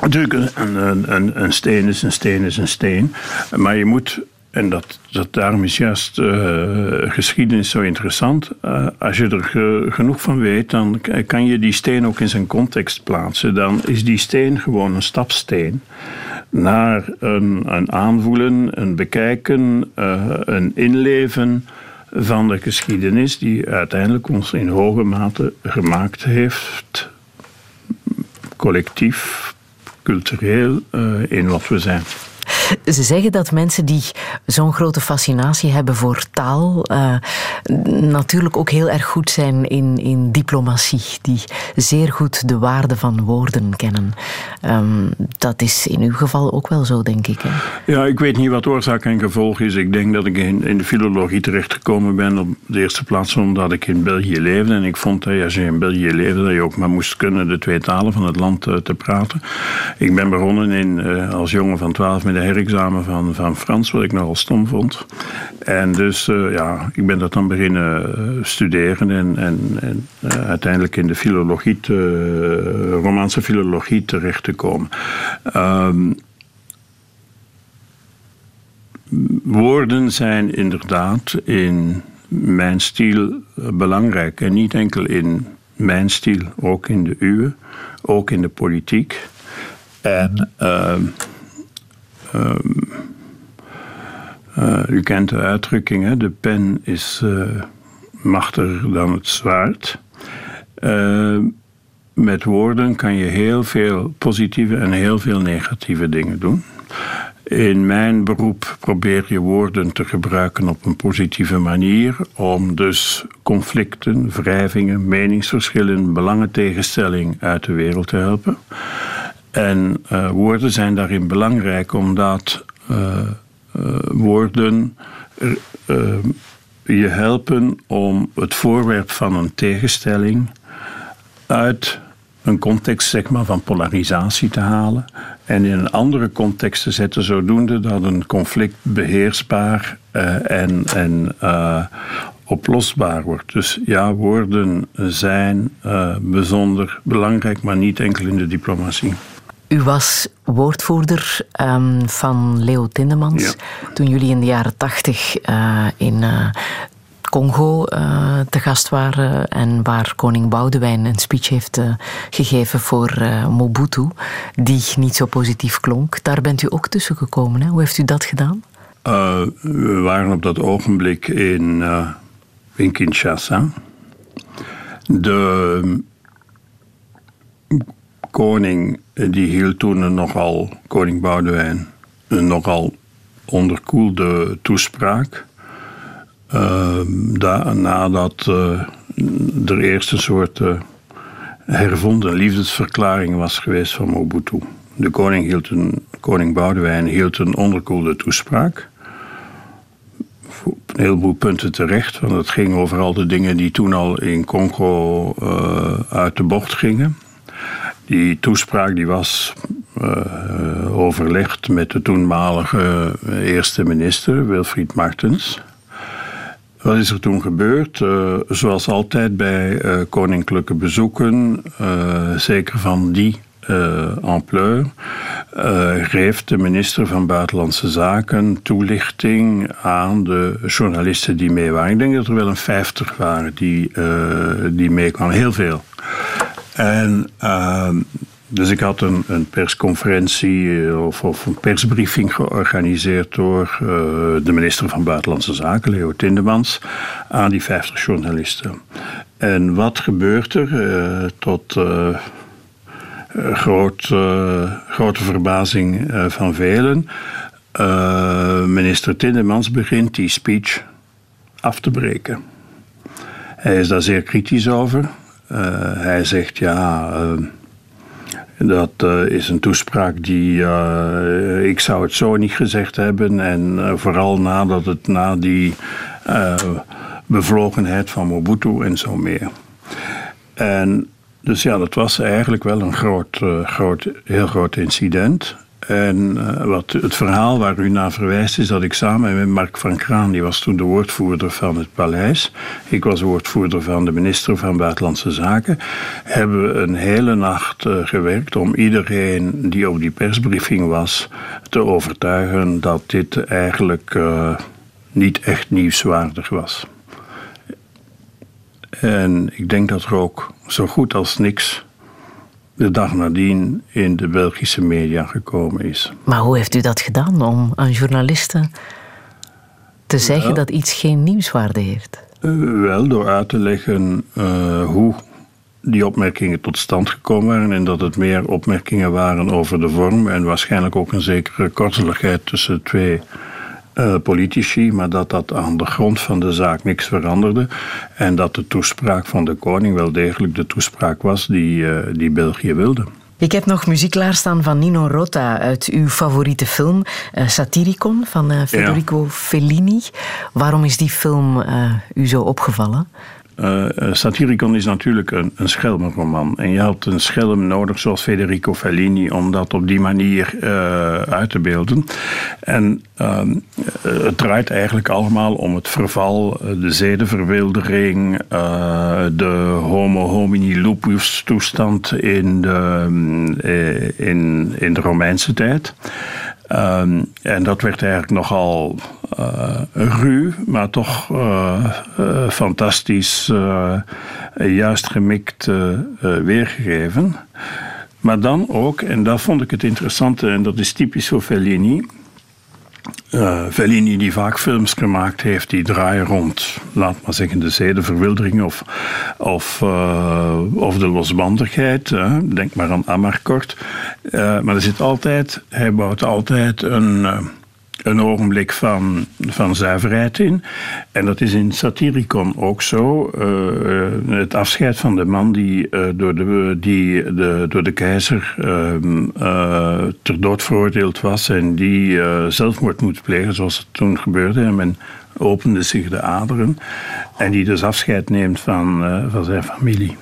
Natuurlijk, een, een, een, steen is een steen is een steen. Maar je moet en dat, dat daarom is juist uh, geschiedenis zo interessant. Uh, als je er ge, genoeg van weet, dan kan je die steen ook in zijn context plaatsen. Dan is die steen gewoon een stapsteen naar een, een aanvoelen, een bekijken, uh, een inleven van de geschiedenis die uiteindelijk ons in hoge mate gemaakt heeft, collectief, cultureel, in wat we zijn. Ze zeggen dat mensen die zo'n grote fascinatie hebben voor taal, uh, natuurlijk ook heel erg goed zijn in, in diplomatie, die zeer goed de waarde van woorden kennen. Um, dat is in uw geval ook wel zo, denk ik. Hè? Ja, ik weet niet wat oorzaak en gevolg is. Ik denk dat ik in, in de filologie terechtgekomen ben op de eerste plaats omdat ik in België leefde. En ik vond dat als je in België leefde, dat je ook maar moest kunnen de twee talen van het land uh, te praten. Ik ben begonnen in, uh, als jongen van twaalf met de examen van, van Frans, wat ik nogal stom vond. En dus uh, ja, ik ben dat dan beginnen eh, studeren en, en, uh, uiteindelijk in de filologie, te, Romaanse filologie terecht te komen. Um, woorden zijn inderdaad in mijn stijl belangrijk. En niet enkel in mijn stijl, ook in de uwe, ook in de politiek. En uh, u kent de uitdrukking, hè? de pen is uh, machtiger dan het zwaard. Uh, met woorden kan je heel veel positieve en heel veel negatieve dingen doen. In mijn beroep probeer je woorden te gebruiken op een positieve manier om dus conflicten, wrijvingen, meningsverschillen, belangentegenstelling uit de wereld te helpen. En uh, woorden zijn daarin belangrijk omdat uh, uh, woorden je helpen om het voorwerp van een tegenstelling uit een context zeg maar, van polarisatie te halen en in een andere context te zetten, zodoende dat een conflict beheersbaar en, en oplosbaar wordt. Dus ja, woorden zijn bijzonder belangrijk, maar niet enkel in de diplomatie. U was woordvoerder um, van Leo Tindemans ja. toen jullie in de jaren tachtig uh, in uh, Congo uh, te gast waren en waar koning Boudewijn een speech heeft gegeven voor Mobutu, die niet zo positief klonk. Daar bent u ook tussen gekomen. Hè? Hoe heeft u dat gedaan? we waren op dat ogenblik in, in Kinshasa. De koning die hield toen een nogal, koning Boudewijn, een nogal onderkoelde toespraak. Uh, da, nadat uh, er eerst een soort uh, hervonden liefdesverklaring was geweest van Mobutu. De koning, hield een, koning Boudewijn hield een onderkoelde toespraak. Op een heleboel punten terecht, want het ging over al de dingen die toen al in Congo uit de bocht gingen. Die toespraak die was uh, overlegd met de toenmalige eerste minister, Wilfried Martens. Wat is er toen gebeurd? Uh, zoals altijd bij koninklijke bezoeken, zeker van die ampleur, geeft de minister van Buitenlandse Zaken toelichting aan de journalisten die mee waren. Ik denk dat er wel een vijftig waren die, die meekwamen, heel veel. En uh, dus ik had een, een persconferentie eh, of, of, een persbriefing georganiseerd door uh, de minister van Buitenlandse Zaken, Leo Tindemans, aan die 50 journalisten. En wat gebeurt er? Uh, tot grote verbazing van velen. minister Tindemans begint die speech af te breken. Hij is daar zeer kritisch over. Uh, hij zegt ja. Uh, dat uh, is een toespraak die. ik zou het zo niet gezegd hebben. En vooral nadat het na die bevlogenheid van Mobutu en zo meer. En dus ja, dat was eigenlijk wel een groot, groot, heel groot incident. En uh, wat, het verhaal waar u naar verwijst is dat ik samen met Mark van Kraan, die was toen de woordvoerder van het paleis, ik was woordvoerder van de minister van Buitenlandse Zaken, hebben we een hele nacht uh, gewerkt om iedereen die op die persbriefing was te overtuigen dat dit eigenlijk uh, niet echt nieuwswaardig was. En ik denk dat er ook zo goed als niks de dag nadien in de Belgische media gekomen is. Maar hoe heeft u dat gedaan om aan journalisten te zeggen dat iets geen nieuwswaarde heeft? Uh, wel, door uit te leggen uh, hoe die opmerkingen tot stand gekomen waren en dat het meer opmerkingen waren over de vorm en waarschijnlijk ook een zekere korteligheid tussen twee uh, politici, maar dat dat aan de grond van de zaak niks veranderde. En dat de toespraak van de koning wel degelijk de toespraak was die, uh, die België wilde. Ik heb nog muziek klaarstaan van Nino Rota uit uw favoriete film uh, Satiricon van Federico ja. Fellini. Waarom is die film u zo opgevallen? Uh, Satiricon is natuurlijk een, een schelmenroman. En je had een schelm nodig zoals Federico Fellini om dat op die manier uh, uit te beelden. En uh, het draait eigenlijk allemaal om het verval, de zedenverwildering, de homo homini lupus toestand in de, in, in de Romeinse tijd. Um, en dat werd eigenlijk nogal uh, ruw, maar toch uh, uh, fantastisch juist gemikt weergegeven. Maar dan ook, en daar vond ik het interessante, en dat is typisch voor Fellini. Uh, Fellini die vaak films gemaakt heeft die draaien rond, laat maar zeggen, de zedenverwildering of, of, uh, of de losbandigheid. Denk maar aan Amarcord. maar er zit altijd, hij bouwt altijd een een ogenblik van, van zuiverheid in. En dat is in Satiricon ook zo. Uh, het afscheid van de man die, uh, door, de, die de, door de keizer uh, ter dood veroordeeld was en die zelfmoord moet plegen, zoals het toen gebeurde. En men opende zich de aderen. En die dus afscheid neemt van, van zijn familie.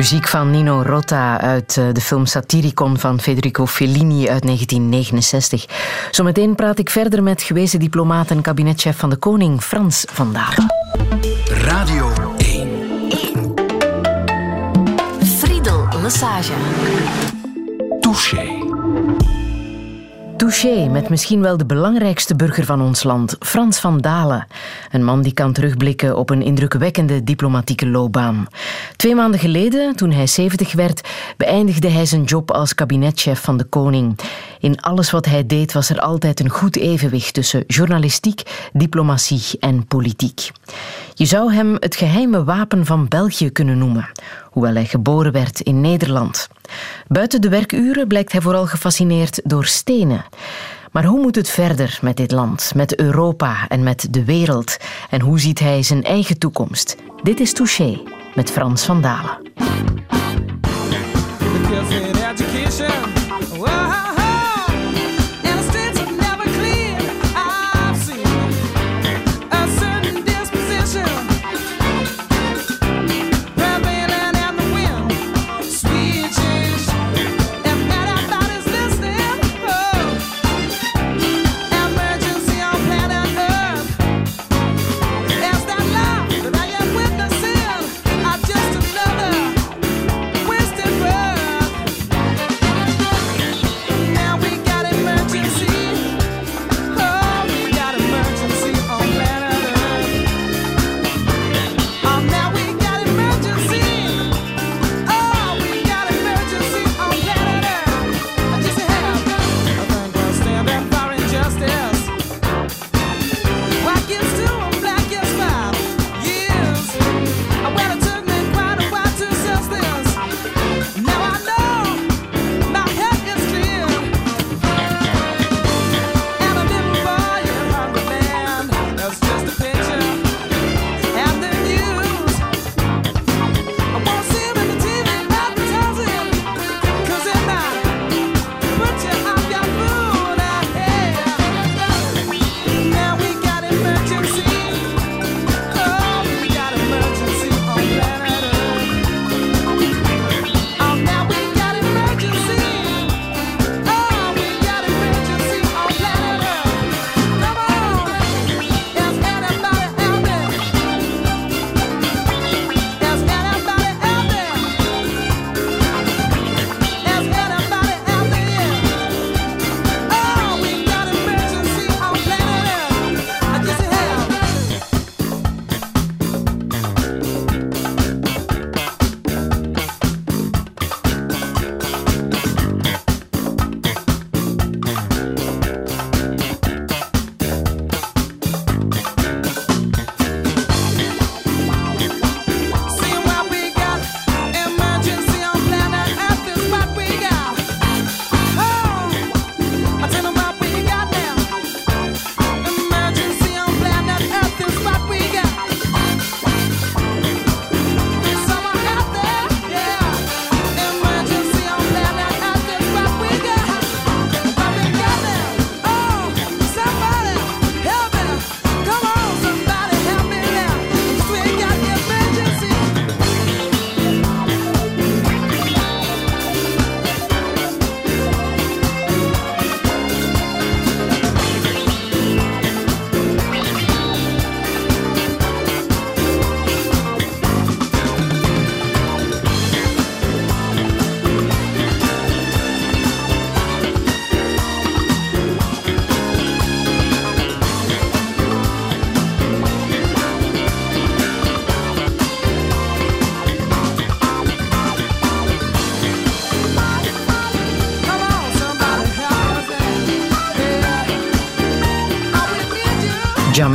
Muziek van Nino Rota uit eh, de film Satiricon van Federico Fellini uit 1969. Zometeen praat ik verder met gewezen diplomaat en kabinetchef van de koning Frans van Dalen. Radio 1. 1. Friedel Lassage. Touché. Touché met misschien wel de belangrijkste burger van ons land, Frans van Dalen. Een man die kan terugblikken op een indrukwekkende diplomatieke loopbaan. Twee maanden geleden, toen hij 70 werd, beëindigde hij zijn job als kabinetchef van de koning. In alles wat hij deed was er altijd een goed evenwicht tussen journalistiek, diplomatie en politiek. Je zou hem het geheime wapen van België kunnen noemen, hoewel hij geboren werd in Nederland. Buiten de werkuren blijkt hij vooral gefascineerd door stenen. Maar hoe moet het verder met dit land, met Europa en met de wereld? En hoe ziet hij zijn eigen toekomst? Dit is Touché met Frans van Dalen.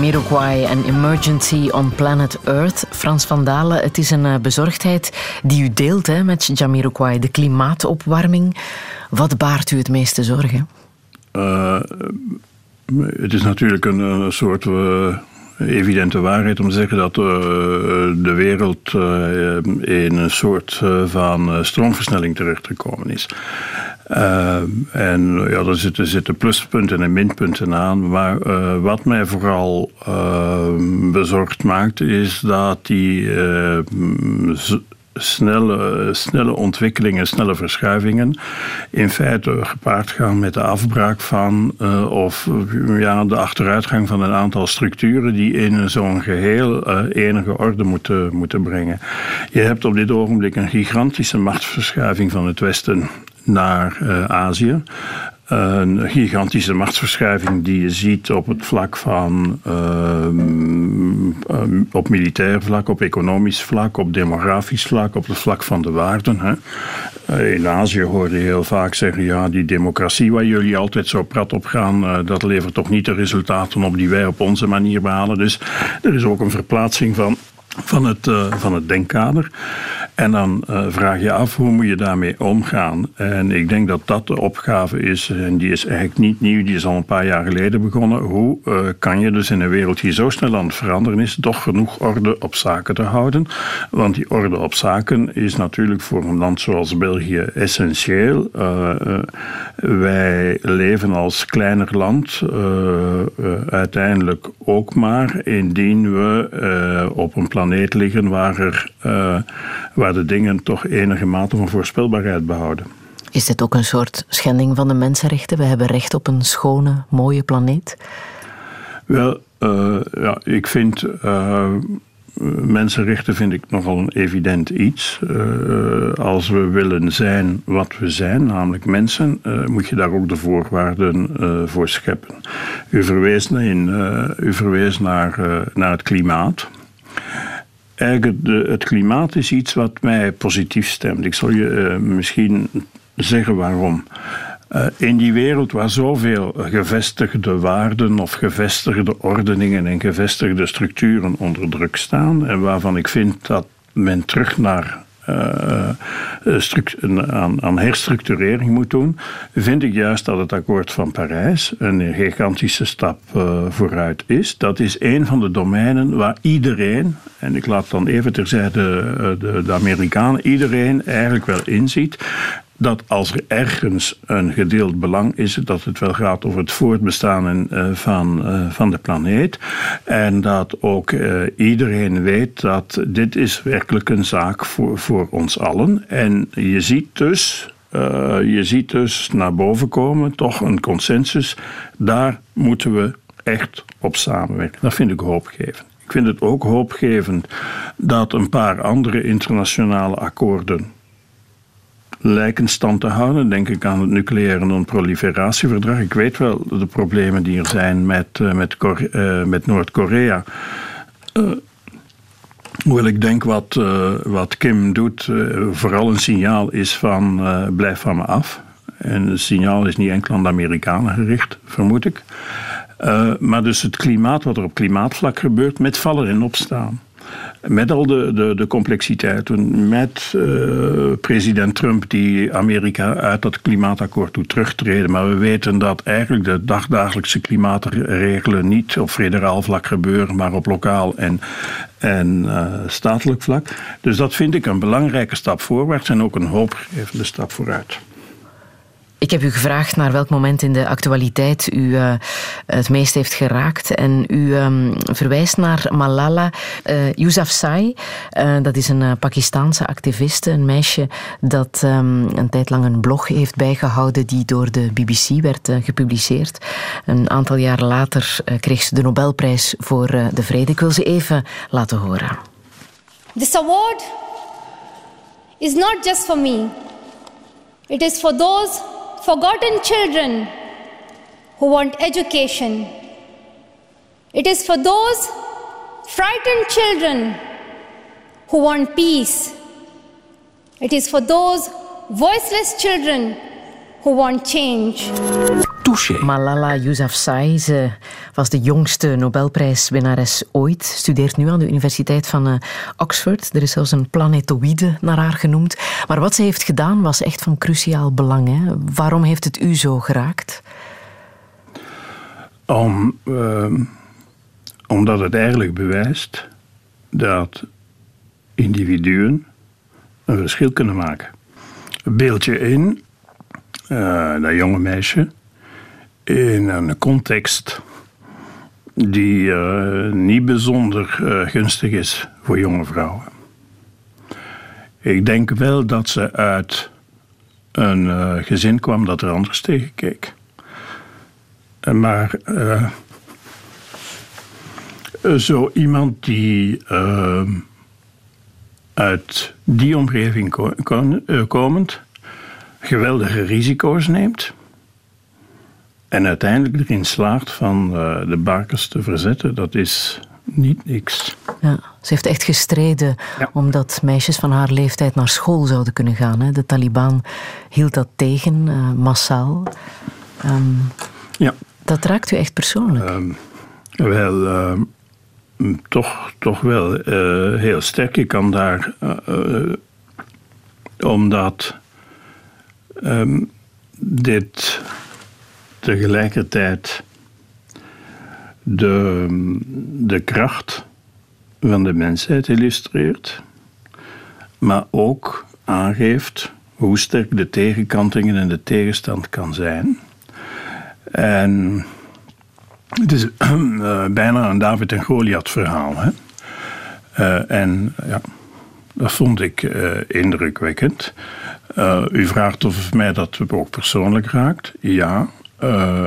Jamiroquai en Emergency on Planet Earth. Frans van Dalen, het is een eh, bezorgdheid die u deelt hè, met Jamiroquai, de klimaatopwarming. Wat baart u het meeste zorgen? Uh, het is natuurlijk een, soort uh, evidente waarheid om te zeggen dat de wereld in een soort van stroomversnelling terechtgekomen is. Uh, en ja, er zitten, pluspunten en minpunten aan. Maar uh, wat mij vooral uh, bezorgd maakt, is dat die snelle, snelle ontwikkelingen, snelle verschuivingen in feite gepaard gaan met de afbraak van uh, of ja, de achteruitgang van een aantal structuren die in zo'n geheel uh, enige orde moeten, moeten brengen. Je hebt op dit ogenblik een gigantische machtsverschuiving van het Westen naar uh, Azië een gigantische machtsverschuiving die je ziet op het vlak van ehm, ehm, op militair vlak, op economisch vlak, op demografisch vlak, op het vlak van de waarden. Hè. Eh, in Azië hoorde je heel vaak zeggen, ja, die democratie waar jullie altijd zo prat op gaan, uh, dat levert toch niet de resultaten op die wij op onze manier behalen. Dus er is ook een verplaatsing van van het, uh, van het denkkader. En dan uh, vraag je af hoe moet je daarmee omgaan. En ik denk dat dat de opgave is, en die is eigenlijk niet nieuw, die is al een paar jaar geleden begonnen. Hoe uh, kan je dus in een wereld die zo snel aan het veranderen is, toch genoeg orde op zaken te houden? Want die orde op zaken is natuurlijk voor een land zoals België essentieel. wij leven als kleiner land uiteindelijk ook maar indien we op een planeet liggen waar er waar de dingen toch enige mate van voorspelbaarheid behouden. Is dit ook een soort schending van de mensenrechten? We hebben recht op een schone, mooie planeet? Wel, uh, ja, ik vind. Uh, mensenrechten vind ik nogal een evident iets. Uh, als we willen zijn wat we zijn, namelijk mensen, moet je daar ook de voorwaarden voor scheppen. U verwees, in, u verwees naar, naar het klimaat eigenlijk het klimaat is iets wat mij positief stemt. Ik zal je uh, misschien zeggen waarom. Uh, in die wereld waar zoveel gevestigde waarden of gevestigde ordeningen en gevestigde structuren onder druk staan, en waarvan ik vind dat men terug naar aan, aan, herstructurering moet doen, vind ik juist dat het akkoord van Parijs een gigantische stap uh, vooruit is. Dat is een van de domeinen waar iedereen, en ik laat dan even terzijde de, de Amerikanen, iedereen eigenlijk wel inziet dat als er ergens een gedeeld belang is, dat het wel gaat over het voortbestaan uh, van, uh, van de planeet. En dat ook uh, iedereen weet dat dit is werkelijk een zaak voor, voor ons allen. En je ziet dus. je ziet dus naar boven komen, toch een consensus. Daar moeten we echt op samenwerken. Dat vind ik hoopgevend. Ik vind het ook hoopgevend dat een paar andere internationale akkoorden lijken stand te houden. Denk ik aan het nucleaire non-proliferatieverdrag. Ik weet wel de problemen die er zijn met, uh, met, uh, met Noord-Korea. Uh, Hoewel ik denk wat, wat Kim doet, vooral een signaal is van blijf van me af. En het signaal is niet enkel aan de Amerikanen gericht, vermoed ik. maar dus het klimaat, wat er op klimaatvlak gebeurt, met vallen en opstaan. Met al de, de, de complexiteiten, met uh, president Trump die Amerika uit dat klimaatakkoord doet terugtreden. Maar we weten dat eigenlijk de dagdagelijkse klimaatregelen niet op federaal vlak gebeuren, maar op lokaal en, en uh, statelijk vlak. Dus dat vind ik een belangrijke stap voorwaarts en ook een hoopgevende stap vooruit. Ik heb u gevraagd naar welk moment in de actualiteit u uh, het meest heeft geraakt. En u um, verwijst naar Malala uh, Yousafzai. Uh, dat is een Pakistaanse activiste, een meisje dat um, een tijd lang een blog heeft bijgehouden die door de BBC werd gepubliceerd. Een aantal jaar later kreeg ze de Nobelprijs voor de vrede. Ik wil ze even laten horen. This award is not just for me. It is for those forgotten children who want education. It is for those frightened children who want peace. It is for those voiceless children who want change. Touché. Malala Yousafzai, ze was de jongste Nobelprijswinnares ooit. Studeert nu aan de Universiteit van uh, Oxford. Er is zelfs een planetoïde naar haar genoemd. Maar wat ze heeft gedaan was echt van cruciaal belang. Hè? Waarom heeft het u zo geraakt? Om, uh, omdat het eigenlijk bewijst dat individuen een verschil kunnen maken. Beeld je in uh, dat jonge meisje in een context die uh, niet bijzonder uh, gunstig is voor jonge vrouwen. Ik denk wel dat ze uit een uh, gezin kwam dat er anders tegen keek. Maar zo iemand die uit die omgeving komend geweldige risico's neemt en uiteindelijk erin slaagt van de bakers te verzetten, dat is niet niks. Ja, ze heeft echt gestreden omdat meisjes van haar leeftijd naar school zouden kunnen gaan. Hè. De Taliban hield dat tegen, uh, massaal. Um, ja. Dat raakt u echt persoonlijk? Um, wel, uh, toch, toch wel uh, heel sterk. Ik kan daar, omdat um, dit tegelijkertijd de, de kracht van de mensheid illustreert, maar ook aangeeft hoe sterk de tegenkantingen en de tegenstand kan zijn. En het is uh, bijna een David en Goliath verhaal. Hè? Uh, en ja, dat vond ik uh, indrukwekkend. u vraagt of mij dat ook persoonlijk raakt. Ja,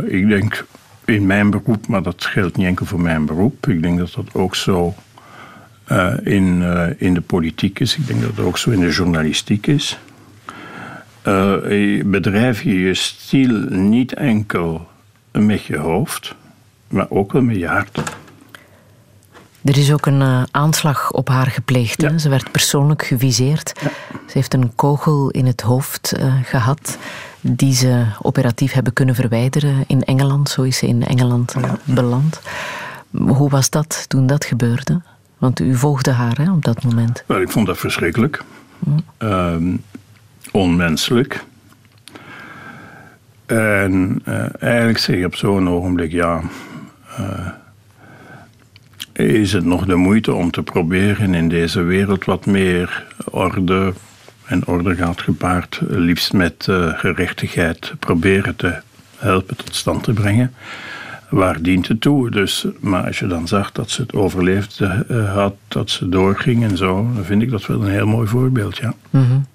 ik denk in mijn beroep, maar dat geldt niet enkel voor mijn beroep. Ik denk dat dat ook zo uh, in, uh, in de politiek is. Ik denk dat het ook zo in de journalistiek is. Bedrijf je je stil niet enkel met je hoofd, maar ook wel met je hart. Er is ook een aanslag op haar gepleegd. Ja. Ze werd persoonlijk geviseerd. Ja. Ze heeft een kogel in het hoofd gehad die ze operatief hebben kunnen verwijderen in Engeland. Zo is ze in Engeland ja. beland. Hoe was dat toen dat gebeurde? Want u volgde haar hè, op dat moment. Wel, ik vond dat verschrikkelijk. Hm. onmenselijk. En uh, eigenlijk zeg je op zo'n ogenblik, ja, uh, is het nog de moeite om te proberen in deze wereld wat meer orde en orde gaat gepaard, liefst met uh, gerechtigheid, proberen te helpen tot stand te brengen waar dient het toe? Dus, maar als je dan zag dat ze het overleefd uh, had, dat ze doorging en zo, dan vind ik dat wel een heel mooi voorbeeld, ja. Mm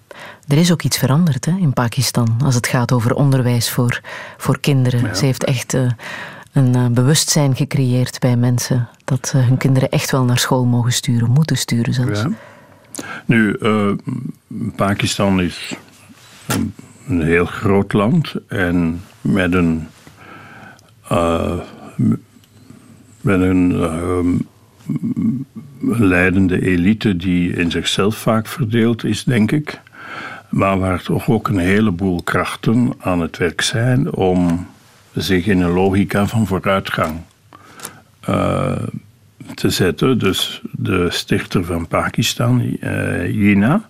Er is ook iets veranderd hè, in Pakistan als het gaat over onderwijs voor, voor kinderen. Ze heeft echt uh, een uh, bewustzijn gecreëerd bij mensen dat hun kinderen echt wel naar school mogen sturen, moeten sturen zelfs. Ja. Nu, Pakistan is een, een heel groot land en met een uh, met een uh, leidende elite die in zichzelf vaak verdeeld is, denk ik. Maar waar toch ook een heleboel krachten aan het werk zijn om zich in een logica van vooruitgang te zetten. Dus de stichter van Pakistan, uh, Jinnah,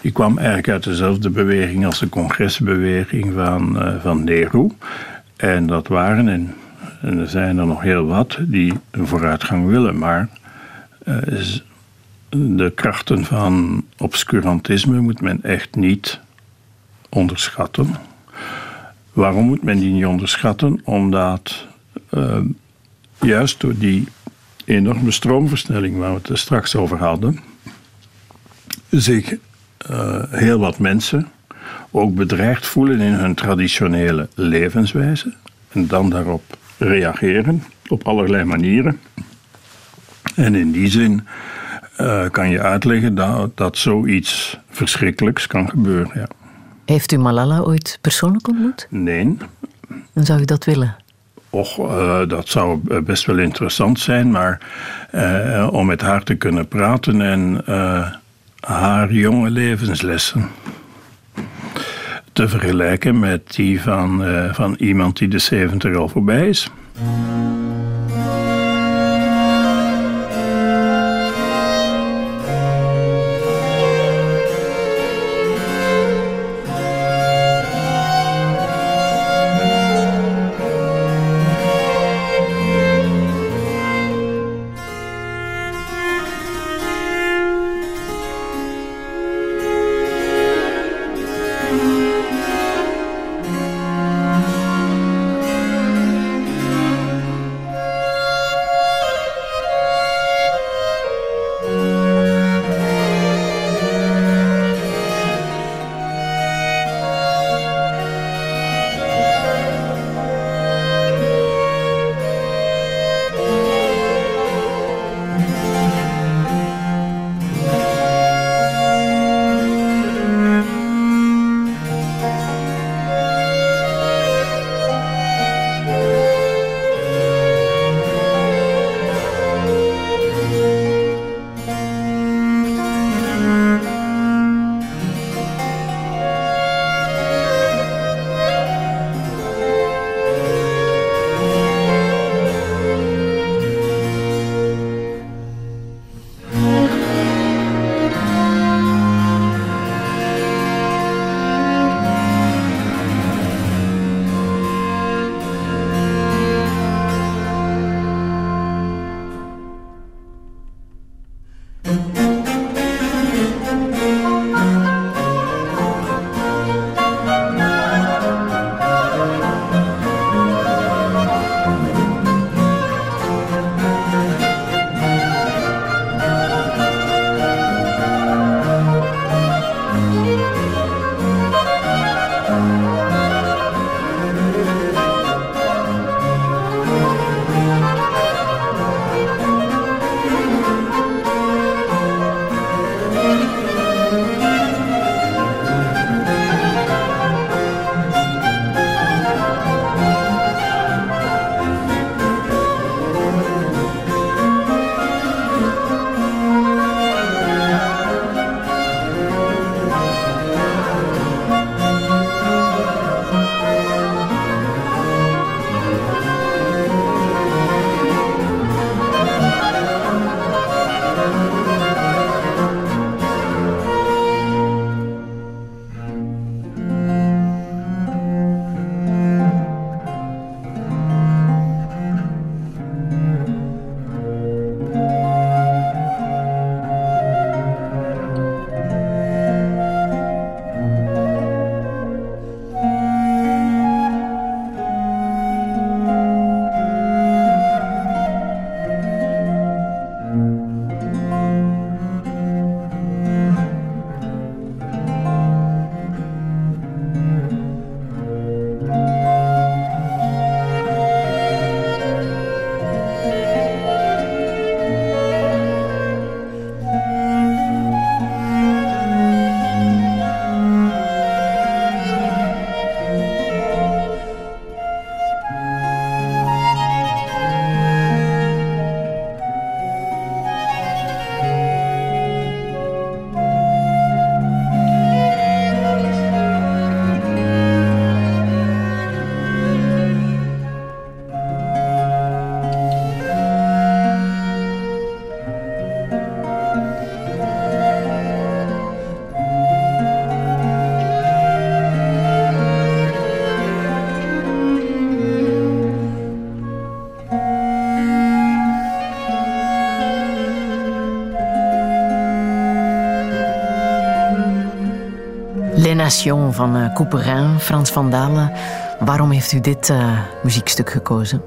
die kwam eigenlijk uit dezelfde beweging als de congresbeweging van, uh, van Nehru. En dat waren, en, en, er zijn er nog heel wat, die een vooruitgang willen. Maar de krachten van obscurantisme moet men echt niet onderschatten. Waarom moet men die niet onderschatten? Omdat juist door die enorme stroomversnelling waar we het er straks over hadden, zich uh, heel wat mensen ook bedreigd voelen in hun traditionele levenswijze en dan daarop reageren op allerlei manieren. En in die zin uh, kan je uitleggen dat, dat zoiets verschrikkelijks kan gebeuren. Ja. Heeft u Malala ooit persoonlijk ontmoet? Nee. Dan zou u dat willen? Och, uh, dat zou best wel interessant zijn, maar uh, om met haar te kunnen praten en haar jonge levenslessen te vergelijken met die van, van iemand die de 70 al voorbij is. Van uh, Couperin, Frans van Dalen. Waarom heeft u dit uh, muziekstuk gekozen?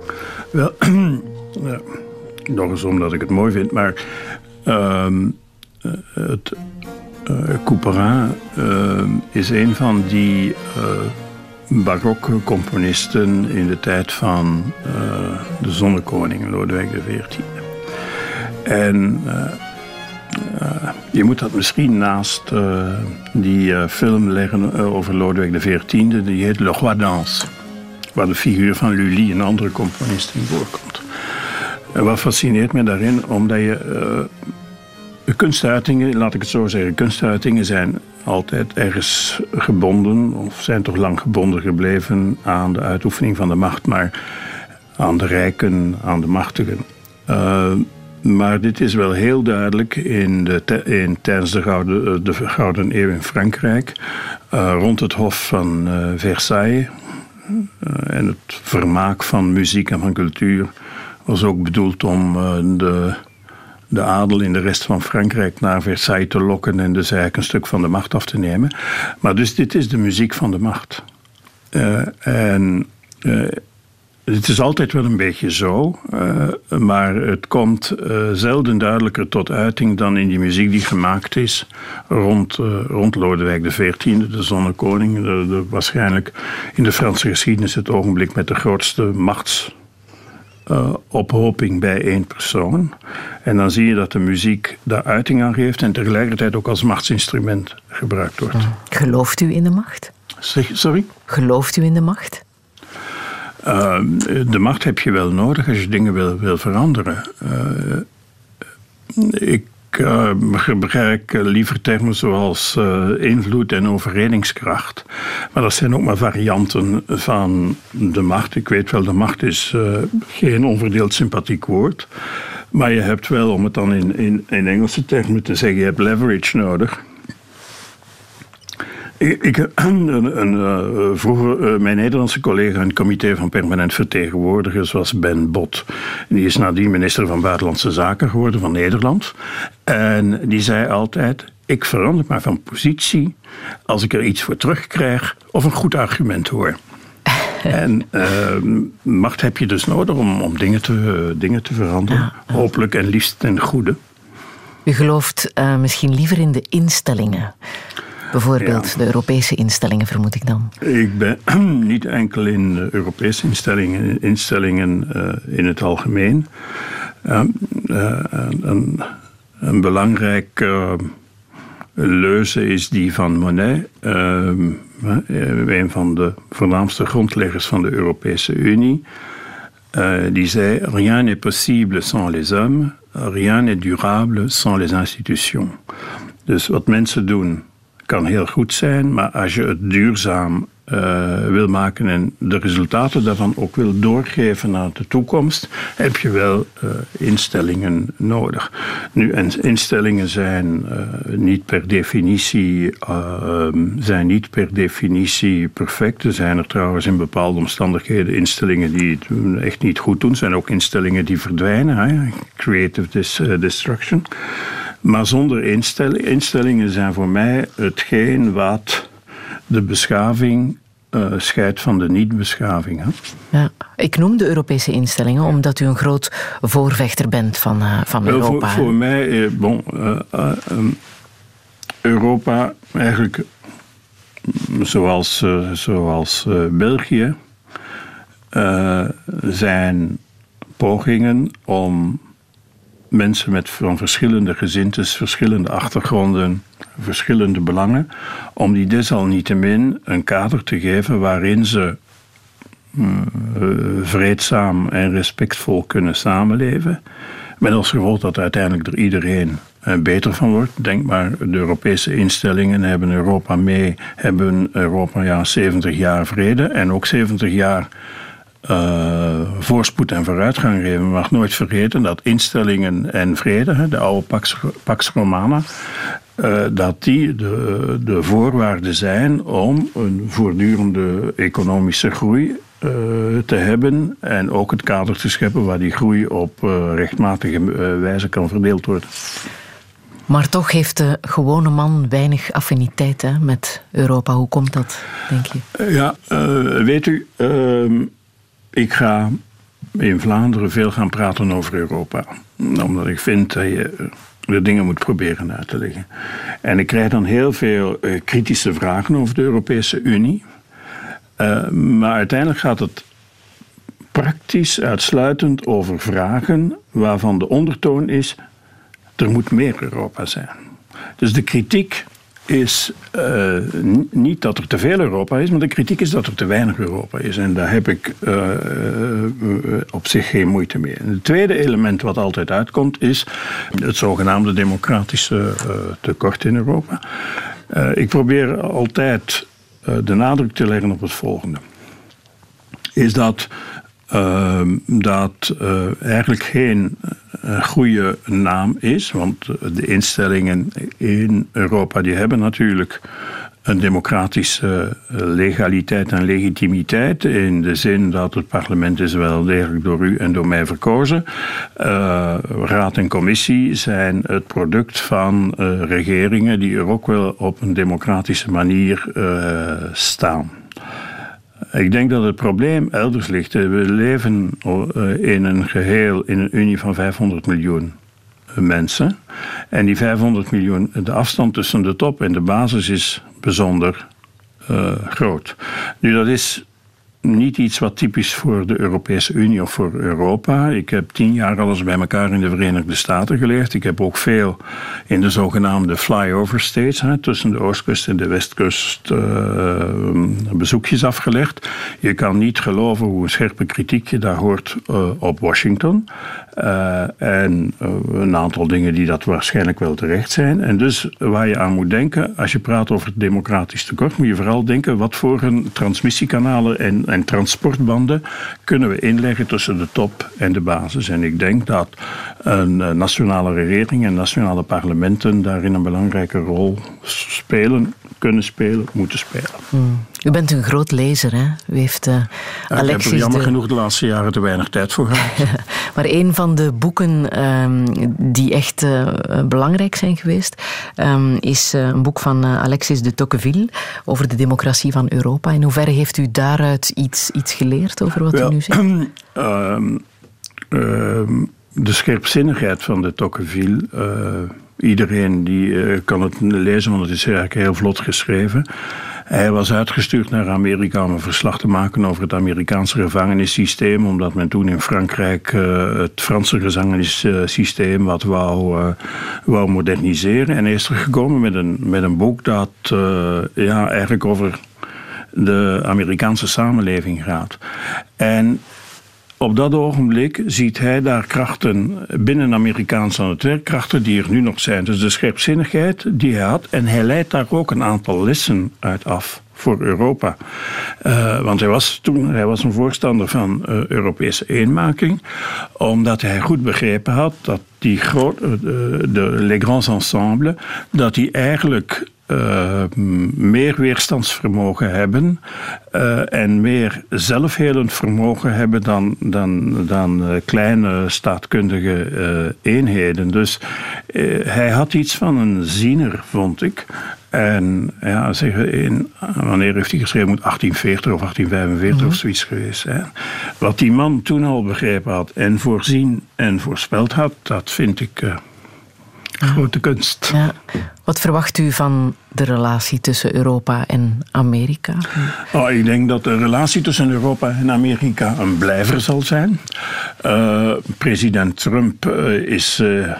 Wel, nog eens omdat ik het mooi vind, maar uh, het Couperin is een van die barokke componisten in de tijd van de zonnekoning Lodewijk XIV. En je moet dat misschien naast uh, die uh, film leggen over Lodewijk XIV, die heet Le Roi d'Anse, waar de figuur van Lully, een andere componist, in voorkomt. En wat fascineert me daarin, omdat je kunstuitingen, laat ik het zo zeggen, kunstuitingen zijn altijd ergens gebonden, of zijn toch lang gebonden gebleven aan de uitoefening van de macht, maar aan de rijken, aan de machtigen. Maar dit is wel heel duidelijk in de, in, tijdens de Gouden, eh, de Gouden Eeuw in Frankrijk, uh, rond het Hof van uh, Versailles. En het vermaak van muziek en van cultuur was ook bedoeld om de, de adel in de rest van Frankrijk naar Versailles te lokken en dus eigenlijk een stuk van de macht af te nemen. Maar dus dit is de muziek van de macht. en het is altijd wel een beetje zo, uh, maar het komt uh, zelden duidelijker tot uiting dan in die muziek die gemaakt is rond, uh, rond Lodewijk XIV, de zonnekoning. De, de, waarschijnlijk in de Franse geschiedenis het ogenblik met de grootste machtsophoping bij één persoon. En dan zie je dat de muziek daar uiting aan geeft en tegelijkertijd ook als machtsinstrument gebruikt wordt. Gelooft u in de macht? sorry? Gelooft u in de macht? Uh, de macht heb je wel nodig als je dingen wil, wil veranderen. Uh, ik uh, gebruik liever termen zoals invloed en overredingskracht. Maar dat zijn ook maar varianten van de macht. Ik weet wel, de macht is geen onverdeeld sympathiek woord. Maar je hebt wel, om het dan in, in, in Engelse termen te zeggen, je hebt leverage nodig. Ik, een, een, uh, vroeger uh, mijn Nederlandse collega in het comité van permanent vertegenwoordigers was Ben Bot. Die is nadien minister van Buitenlandse Zaken geworden van Nederland. En die zei altijd: Ik verander maar van positie als ik er iets voor terugkrijg of een goed argument hoor. en uh, macht heb je dus nodig om, om dingen, te, dingen te veranderen. Hopelijk en liefst ten goede. U gelooft misschien liever in de instellingen Bijvoorbeeld de Europese instellingen, vermoed ik dan. Ik ben niet enkel in de Europese instellingen, instellingen uh, in het algemeen. Uh, uh, een, een belangrijke leuze is die van Monet, een van de voornaamste grondleggers van de Europese Unie. die zei: Rien n'est possible sans les hommes, rien n'est durable sans les institutions. Dus wat mensen doen kan heel goed zijn, maar als je het duurzaam uh, wil maken en de resultaten daarvan ook wil doorgeven naar de toekomst, heb je wel uh, instellingen nodig. Nu, en instellingen zijn uh, niet per definitie ehm, zijn niet per definitie perfect. Er zijn er trouwens in bepaalde omstandigheden instellingen die het echt niet goed doen. Er zijn ook instellingen die verdwijnen, hè? creative destruction. Maar zonder instellingen, instellingen zijn voor mij hetgeen wat de beschaving uh, scheidt van de niet-beschaving. Ja, ik noem de Europese instellingen omdat u een groot voorvechter bent van, uh, van Europa. Voor, voor mij, eh, bon, um, Europa eigenlijk zoals, zoals België zijn pogingen om mensen met, van verschillende gezintes, verschillende achtergronden, verschillende belangen, om die desalniettemin een kader te geven waarin ze uh, vreedzaam en respectvol kunnen samenleven. Met als gevolg dat uiteindelijk er iedereen uh, beter van wordt. Denk maar, de Europese instellingen hebben Europa mee, hebben Europa ja, 70 jaar vrede en ook 70 jaar uh, voorspoed en vooruitgang geven. We mag nooit vergeten dat instellingen en vrede, de oude Pax, Pax Romana, uh, dat die de, de voorwaarden zijn om een voortdurende economische groei uh, te hebben en ook het kader te scheppen waar die groei op rechtmatige wijze kan verdeeld worden. Maar toch heeft de gewone man weinig affiniteit hè, met Europa. Hoe komt dat, denk je? Ja, weet u, ehm, ik ga in Vlaanderen veel gaan praten over Europa. Omdat ik vind dat je de dingen moet proberen uit te leggen. En ik krijg dan heel veel uh, kritische vragen over de Europese Unie. Uh, maar uiteindelijk gaat het praktisch uitsluitend over vragen waarvan de ondertoon is: er moet meer Europa zijn. Dus de kritiek is uh, niet dat er te veel Europa is, maar de kritiek is dat er te weinig Europa is. En daar heb ik uh, op zich geen moeite mee. Het tweede element wat altijd uitkomt is het zogenaamde democratische tekort in Europa. ik probeer altijd de nadruk te leggen op het volgende. Is dat Ehm, dat uh, eigenlijk geen uh, goede naam is. Want de instellingen in Europa die hebben natuurlijk een democratische eh, legaliteit en legitimiteit. In de zin dat het parlement is wel degelijk door u en door mij verkozen. Uh, raad en commissie zijn het product van regeringen die er ook wel op een democratische manier staan. Ik denk dat het probleem elders ligt. We leven eh, in een geheel, in een unie van 500 miljoen mensen. En die 500 miljoen, de afstand tussen de top en de basis is bijzonder uh, groot. Nu, dat is niet iets wat typisch voor de Europese Unie of voor Europa. Ik heb tien jaar alles bij elkaar in de Verenigde Staten geleerd. Ik heb ook veel in de zogenaamde flyover states, hè, tussen de oostkust en de westkust, uh, bezoekjes afgelegd. Je kan niet geloven hoe scherpe kritiek je daar hoort uh, op Washington. Uh, en een aantal dingen die dat waarschijnlijk wel terecht zijn. En dus waar je aan moet denken, als je praat over het democratisch tekort, moet je vooral denken wat voor een transmissiekanalen en en transportbanden kunnen we inleggen tussen de top en de basis. En ik denk dat een eh, nationale regering en nationale parlementen daarin een belangrijke rol spelen, kunnen spelen, moeten spelen. Hmm. U bent een groot lezer, hè? U heeft uh, Alexis ik heb er jammer genoeg de laatste jaren te weinig tijd voor gehad. maar een van de boeken um, die echt uh, belangrijk zijn geweest, um, is uh, een boek van Alexis de Tocqueville over de democratie van Europa. In hoeverre heeft u daaruit iets, iets geleerd over wat Wel, u nu zegt? Um, de scherpzinnigheid van de Tocqueville. iedereen die kan het lezen, want het is eigenlijk heel vlot geschreven. Hij was uitgestuurd naar Amerika om een verslag te maken over het Amerikaanse gevangenissysteem, omdat men toen in Frankrijk uh, het Franse gevangenissysteem wat wou, uh, wou moderniseren. En hij is er gekomen met een, met een boek dat uh, ja, eigenlijk over de Amerikaanse samenleving gaat. En op dat ogenblik ziet hij daar krachten binnen Amerikaans aan het werk, krachten die er nu nog zijn. Dus de scherpzinnigheid die hij had. En hij leidt daar ook een aantal lessen uit af voor Europa. Uh, want hij was toen hij was een voorstander van uh, Europese eenmaking, omdat hij goed begrepen had dat die grote, uh, de Les Grands Ensembles, dat die eigenlijk uh, meer weerstandsvermogen hebben uh, en meer zelfhelend vermogen hebben dan, dan, dan uh, kleine staatkundige eenheden. Dus hij had iets van een ziener, vond ik. En ja, zeg, in, wanneer heeft hij geschreven? Moet 1840 of 1845 mm -hmm. of zoiets geweest zijn. Wat die man toen al begrepen had en voorzien en voorspeld had, dat vind ik grote kunst. Ja. Wat verwacht u van de relatie tussen Europa en Amerika? Oh, ik denk dat de relatie tussen Europa en Amerika een blijver zal zijn. Uh, president Trump uh, is. Uh,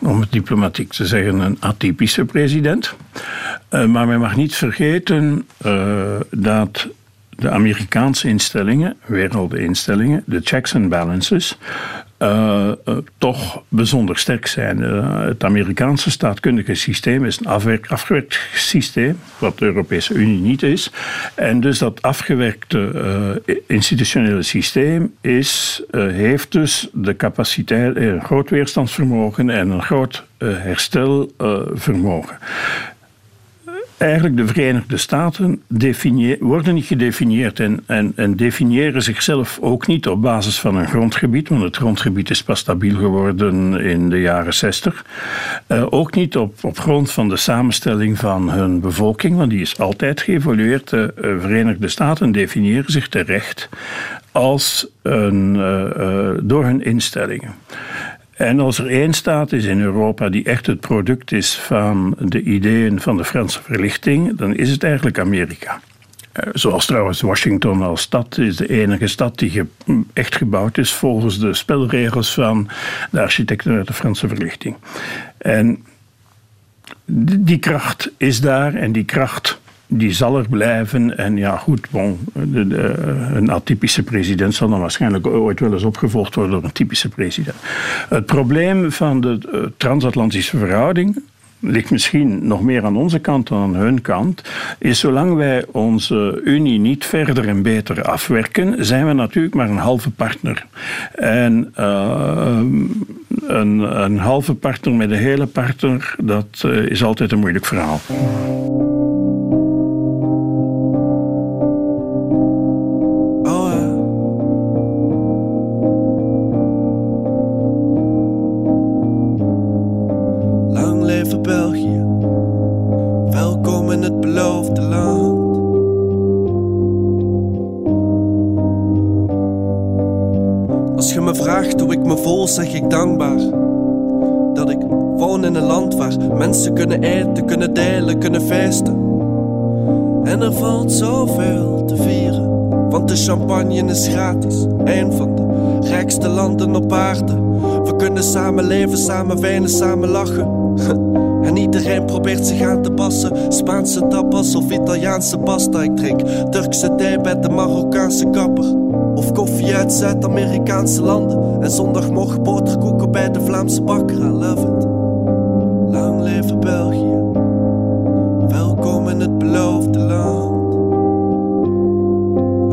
om het diplomatiek te zeggen, een atypische president. maar men mag niet vergeten dat de Amerikaanse instellingen, wereldinstellingen, de checks and balances, uh, uh, toch bijzonder sterk zijn. Uh, het Amerikaanse staatkundige systeem is een afgewerkt systeem, wat de Europese Unie niet is. En dus dat afgewerkte institutionele systeem is, heeft dus de capaciteit, een groot weerstandsvermogen en een groot herstelvermogen. Eigenlijk de Verenigde Staten worden niet gedefinieerd en, en, en, definiëren zichzelf ook niet op basis van een grondgebied, want het grondgebied is pas stabiel geworden in de jaren 60. Uh, ook niet op, op grond van de samenstelling van hun bevolking, want die is altijd geëvolueerd. De Verenigde Staten definiëren zich terecht als een, uh, door hun instellingen. En als er één staat is in Europa die echt het product is van de ideeën van de Franse verlichting, dan is het eigenlijk Amerika. Eh, zoals trouwens Washington als stad is de enige stad die echt gebouwd is volgens de spelregels van de architecten uit de Franse verlichting. En die kracht is daar en die kracht die zal er blijven. En ja, goed, bon, de, een atypische president zal dan waarschijnlijk ooit wel eens opgevolgd worden door een typische president. Het probleem van de uh, transatlantische verhouding ligt misschien nog meer aan onze kant dan aan hun kant, is zolang wij onze Unie niet verder en beter afwerken, zijn we natuurlijk maar een halve partner. En uh, een, een halve partner met een hele partner, dat uh, is altijd een moeilijk verhaal. Zeg ik dankbaar. Dat ik woon in een land waar mensen kunnen eten, kunnen delen, kunnen feesten. En er valt zoveel te vieren, want de champagne is gratis. Een van de rijkste landen op aarde. We kunnen samen leven, samen wenen, samen lachen. En iedereen probeert zich aan te passen. Spaanse tapas of Italiaanse pasta. Ik drink Turkse thee bij de Marokkaanse kapper. Of koffie uit Zuid-Amerikaanse landen. En zondagmorgen boterkoeken bij de Vlaamse bakker. I love it. Lang leven België. Welkom in het beloofde land.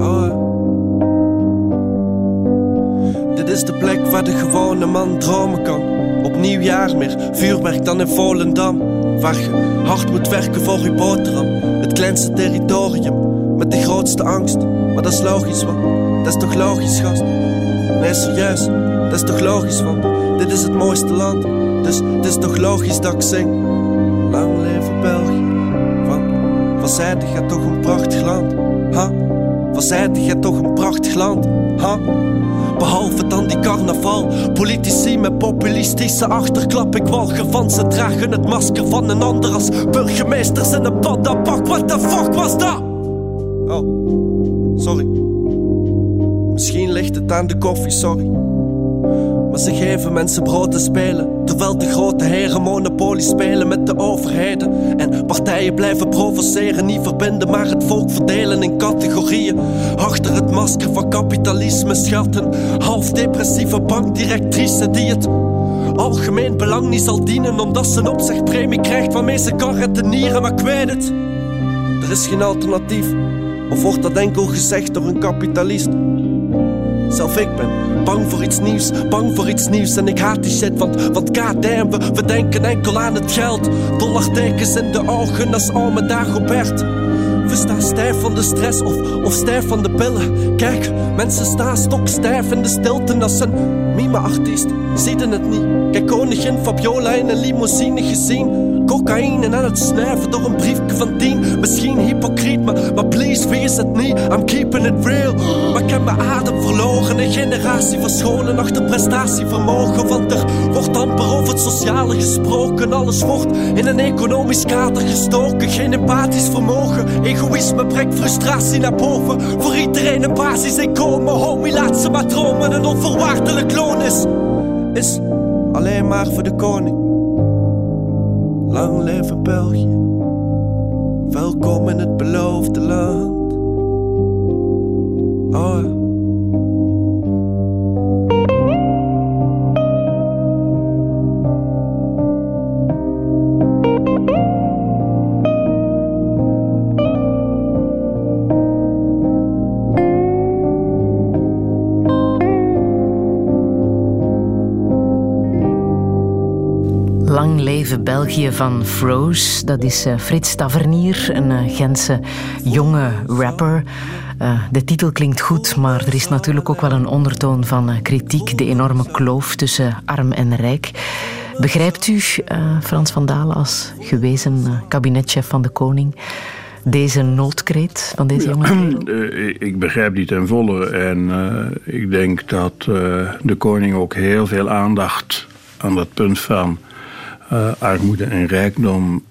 Oh. Dit is de plek waar de gewone man dromen kan. Op nieuwjaar meer vuurwerk dan in Volendam. Waar je hard moet werken voor je boterham. Het kleinste territorium met de grootste angst. Maar dat is logisch, want dat is toch logisch, gast? Nee, serieus, dat is toch logisch, want dit is het mooiste land. Dus het is toch logisch dat ik zing. Lang leven België. Van, van zijde gaat toch een prachtig land. Ha? Van zijde gaat toch een prachtig land. Ha? Behalve dan die carnaval. Politici met populistische achterklap. Ik walg van ze dragen het masker van een ander als burgemeesters in een paddenpak. What the fuck was dat? Oh, sorry. Aan de koffie, sorry. Maar ze geven mensen brood te spelen. Terwijl de grote heren monopolie spelen met de overheden. En partijen blijven provoceren, niet verbinden, maar het volk verdelen in categorieën. Achter het masker van kapitalisme schatten. Half depressieve bankdirectrice die het algemeen belang niet zal dienen. Omdat ze een opzegpremie krijgt waarmee ze kan nieren, maar ik weet het. Er is geen alternatief. Of wordt dat enkel gezegd door een kapitalist? Zelf ik ben bang voor iets nieuws, bang voor iets nieuws en ik haat die shit, want, want we, we denken enkel aan het geld. Dollartekens in de ogen als ome Dagobert. We staan stijf van de stress of, of stijf van de pillen. Kijk, mensen staan stokstijf in de stilte als een mime-artiest. Zieden het niet. Kijk, koningin Fabiola in een limousine gezien cocaïne aan het snuiven door een briefje van tien. Misschien hypocriet, maar, maar please wees het niet. I'm keeping it real. Maar ik heb mijn adem verloren. Een generatie verscholen achter prestatievermogen. Want er wordt amper over het sociale gesproken. Alles wordt in een economisch kader gestoken. Geen empathisch vermogen. Egoïsme brengt frustratie naar boven. Voor iedereen een basisinkomen. Homie, laat ze maar dromen. Een onvoorwaardelijk loon is, is alleen maar voor de koning. Lang leven België, welkom in het beloofde land. Oh. België van Froze. Dat is uh, Frits Tavernier, een uh, Gentse jonge rapper. Uh, de titel klinkt goed, maar er is natuurlijk ook wel een ondertoon van kritiek. De enorme kloof tussen arm en rijk. Begrijpt u, Frans van Dalen, als gewezen kabinetchef van de koning deze noodkreet van deze jongen? Ik begrijp die ten volle. En ik denk dat de koning ook heel veel aandacht aan dat punt van uh, armoede en rijkdom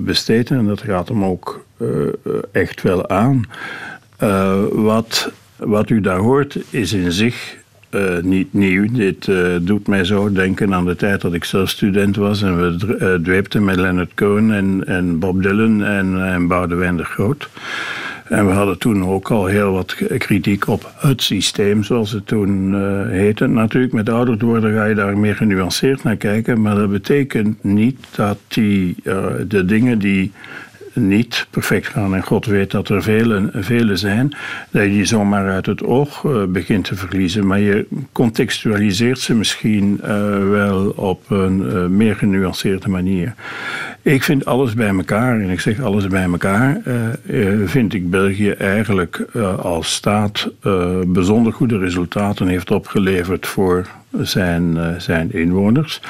besteedt. En dat gaat hem ook echt wel aan. wat, wat u daar hoort is in zich niet nieuw. Dit doet mij zo denken aan de tijd dat ik zelf student was en we dweepten met Leonard Cohen en, en Bob Dylan en, en Boudewijn de Groot. En we hadden toen ook al heel wat kritiek op het systeem, zoals het toen heette. Natuurlijk, met ouder worden ga je daar meer genuanceerd naar kijken. Maar dat betekent niet dat die, de dingen die niet perfect gaan. En God weet dat er vele, vele zijn, dat je die zomaar uit het oog uh, begint te verliezen. Maar je contextualiseert ze misschien uh, wel op een uh, meer genuanceerde manier. Ik vind alles bij elkaar, en ik zeg alles bij elkaar, vind ik België eigenlijk als staat bijzonder goede resultaten heeft opgeleverd voor zijn, zijn inwoners.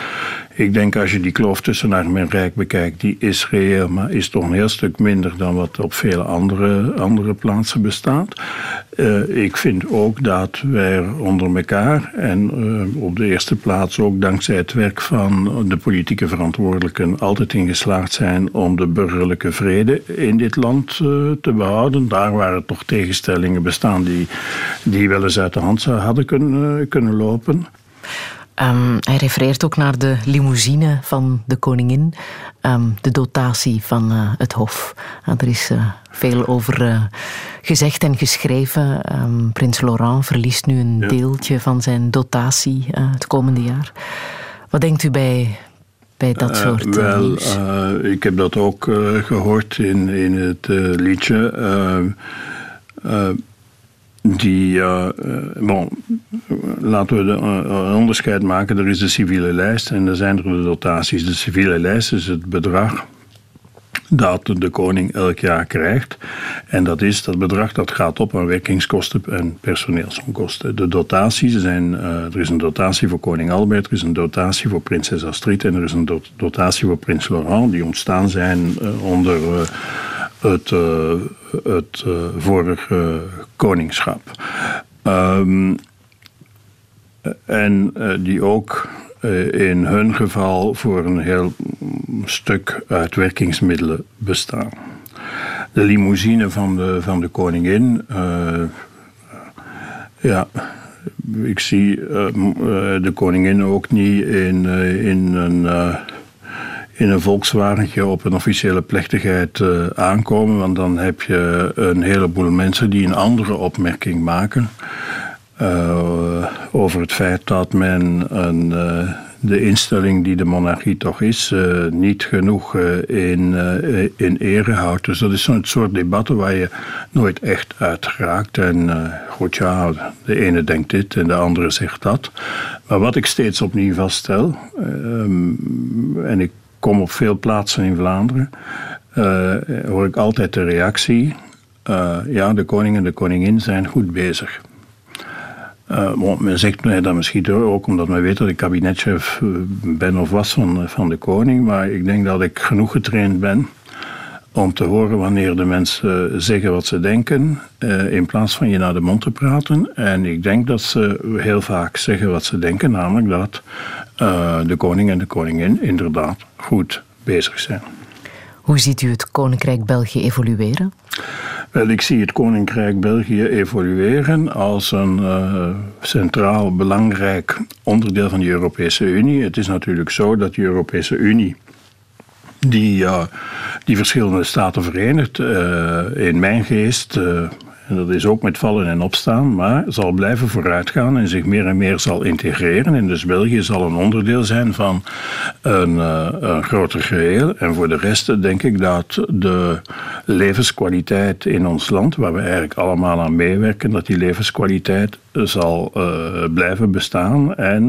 Ik denk als je die kloof tussen arm en rijk bekijkt, die is reëel, maar is toch een heel stuk minder dan wat op vele andere, andere plaatsen bestaat. Uh, ik vind ook dat wij onder elkaar en uh, op de eerste plaats ook dankzij het werk van de politieke verantwoordelijken altijd in geslaagd zijn om de burgerlijke vrede in dit land uh, te behouden. Daar waren toch tegenstellingen bestaan die, die wel eens uit de hand hadden kunnen, kunnen lopen. Um, hij refereert ook naar de limousine van de koningin, um, de dotatie van uh, het Hof. Uh, er is uh, veel over uh, gezegd en geschreven. Um, Prins Laurent verliest nu een ja. deeltje van zijn dotatie het komende jaar. Wat denkt u bij, bij dat soort wel, nieuws? ik heb dat ook gehoord in, in het liedje die, uh, laten we de, uh, een onderscheid maken. Er is de civiele lijst en er zijn er de dotaties. De civiele lijst is het bedrag dat de koning elk jaar krijgt. En dat is dat bedrag dat gaat op aan werkingskosten en personeelsonkosten. De dotaties zijn, er is een dotatie voor koning Albert, er is een dotatie voor prinses Astrid en er is een dotatie voor prins Laurent, die ontstaan zijn uh, onder uh, het, het vorige koningschap. Um, en die ook in hun geval voor een heel stuk uit werkingsmiddelen bestaan. De limousine van de, van de koningin, ja, ik zie de koningin ook niet in, in een in een Volkswagentje op een officiële plechtigheid uh, aankomen. Want dan heb je een heleboel mensen die een andere opmerking maken. Uh, over het feit dat men een, uh, de instelling die de monarchie toch is, niet genoeg in, in ere houdt. Dus dat is zo'n soort debatten waar je nooit echt uit raakt. En goed, ja, de ene denkt dit en de andere zegt dat. Maar wat ik steeds opnieuw vaststel, en ik kom op veel plaatsen in Vlaanderen, uh, hoor ik altijd de reactie: uh, ja, de koning en de koningin zijn goed bezig. Uh, men zegt mij dat misschien ook omdat men weet dat ik kabinetchef ben of was van, van de koning, maar ik denk dat ik genoeg getraind ben om te horen wanneer de mensen zeggen wat ze denken, in plaats van je naar de mond te praten. En ik denk dat ze heel vaak zeggen wat ze denken, namelijk dat uh, de koning en de koningin inderdaad goed bezig zijn. Hoe ziet u het Koninkrijk België evolueren? Wel, ik zie het Koninkrijk België evolueren als een uh, centraal belangrijk onderdeel van de Europese Unie. Het is natuurlijk zo dat de Europese Unie die, uh, die verschillende staten verenigt. Uh, in mijn geest en dat is ook met vallen en opstaan, maar zal blijven vooruitgaan en zich meer en meer zal integreren. En dus België zal een onderdeel zijn van een, uh, een groter geheel. En voor de rest denk ik dat de levenskwaliteit in ons land, waar we eigenlijk allemaal aan meewerken, dat die levenskwaliteit zal uh, blijven bestaan en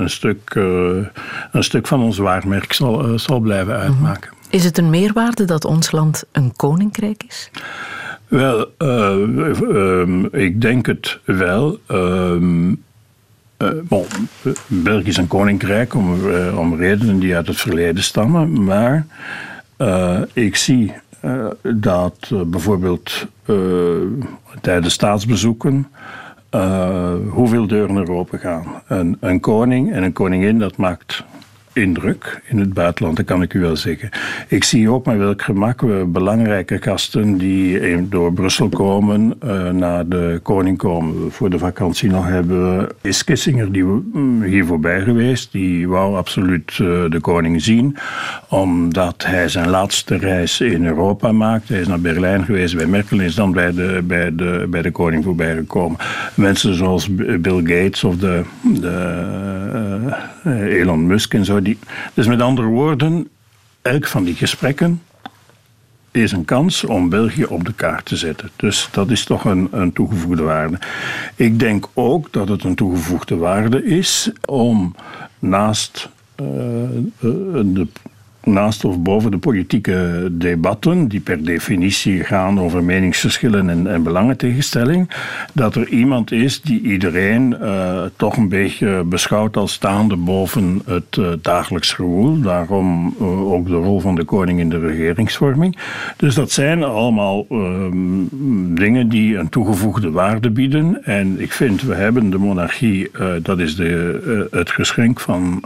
een, stuk, een stuk van ons waarmerk zal, zal blijven uitmaken. Is het een meerwaarde dat ons land een koninkrijk is? Wel, uh, ik denk het wel. Uh, bon, België is een koninkrijk om, om redenen die uit het verleden stammen, maar ik zie dat bijvoorbeeld tijdens staatsbezoeken hoeveel deuren er open gaan. Een, een koning en een koningin, dat maakt indruk in het buitenland, dat kan ik u wel zeggen. Ik zie ook met welk gemak we belangrijke gasten die door Brussel komen, uh, naar de koning komen. Voor de vakantie nog hebben we is Kissinger die mm, hier voorbij geweest. Die wou absoluut uh, de koning zien, omdat hij zijn laatste reis in Europa maakt. Hij is naar Berlijn geweest bij Merkel en is dan bij de, bij de, bij de koning voorbij gekomen. Mensen zoals Bill Gates of de, de uh, Elon Musk en zo dus met andere woorden, elk van die gesprekken is een kans om België op de kaart te zetten. Dus dat is toch een, een toegevoegde waarde. Ik denk ook dat het een toegevoegde waarde is om naast uh, de naast of boven de politieke debatten, die per definitie gaan over meningsverschillen en, en belangentegenstelling, dat er iemand is die iedereen uh, toch een beetje beschouwt als staande boven het uh, dagelijks gewoel. Daarom uh, ook de rol van de koning in de regeringsvorming. Dus dat zijn allemaal ehm, dingen die een toegevoegde waarde bieden. En ik vind, we hebben de monarchie, dat is de, het geschenk van,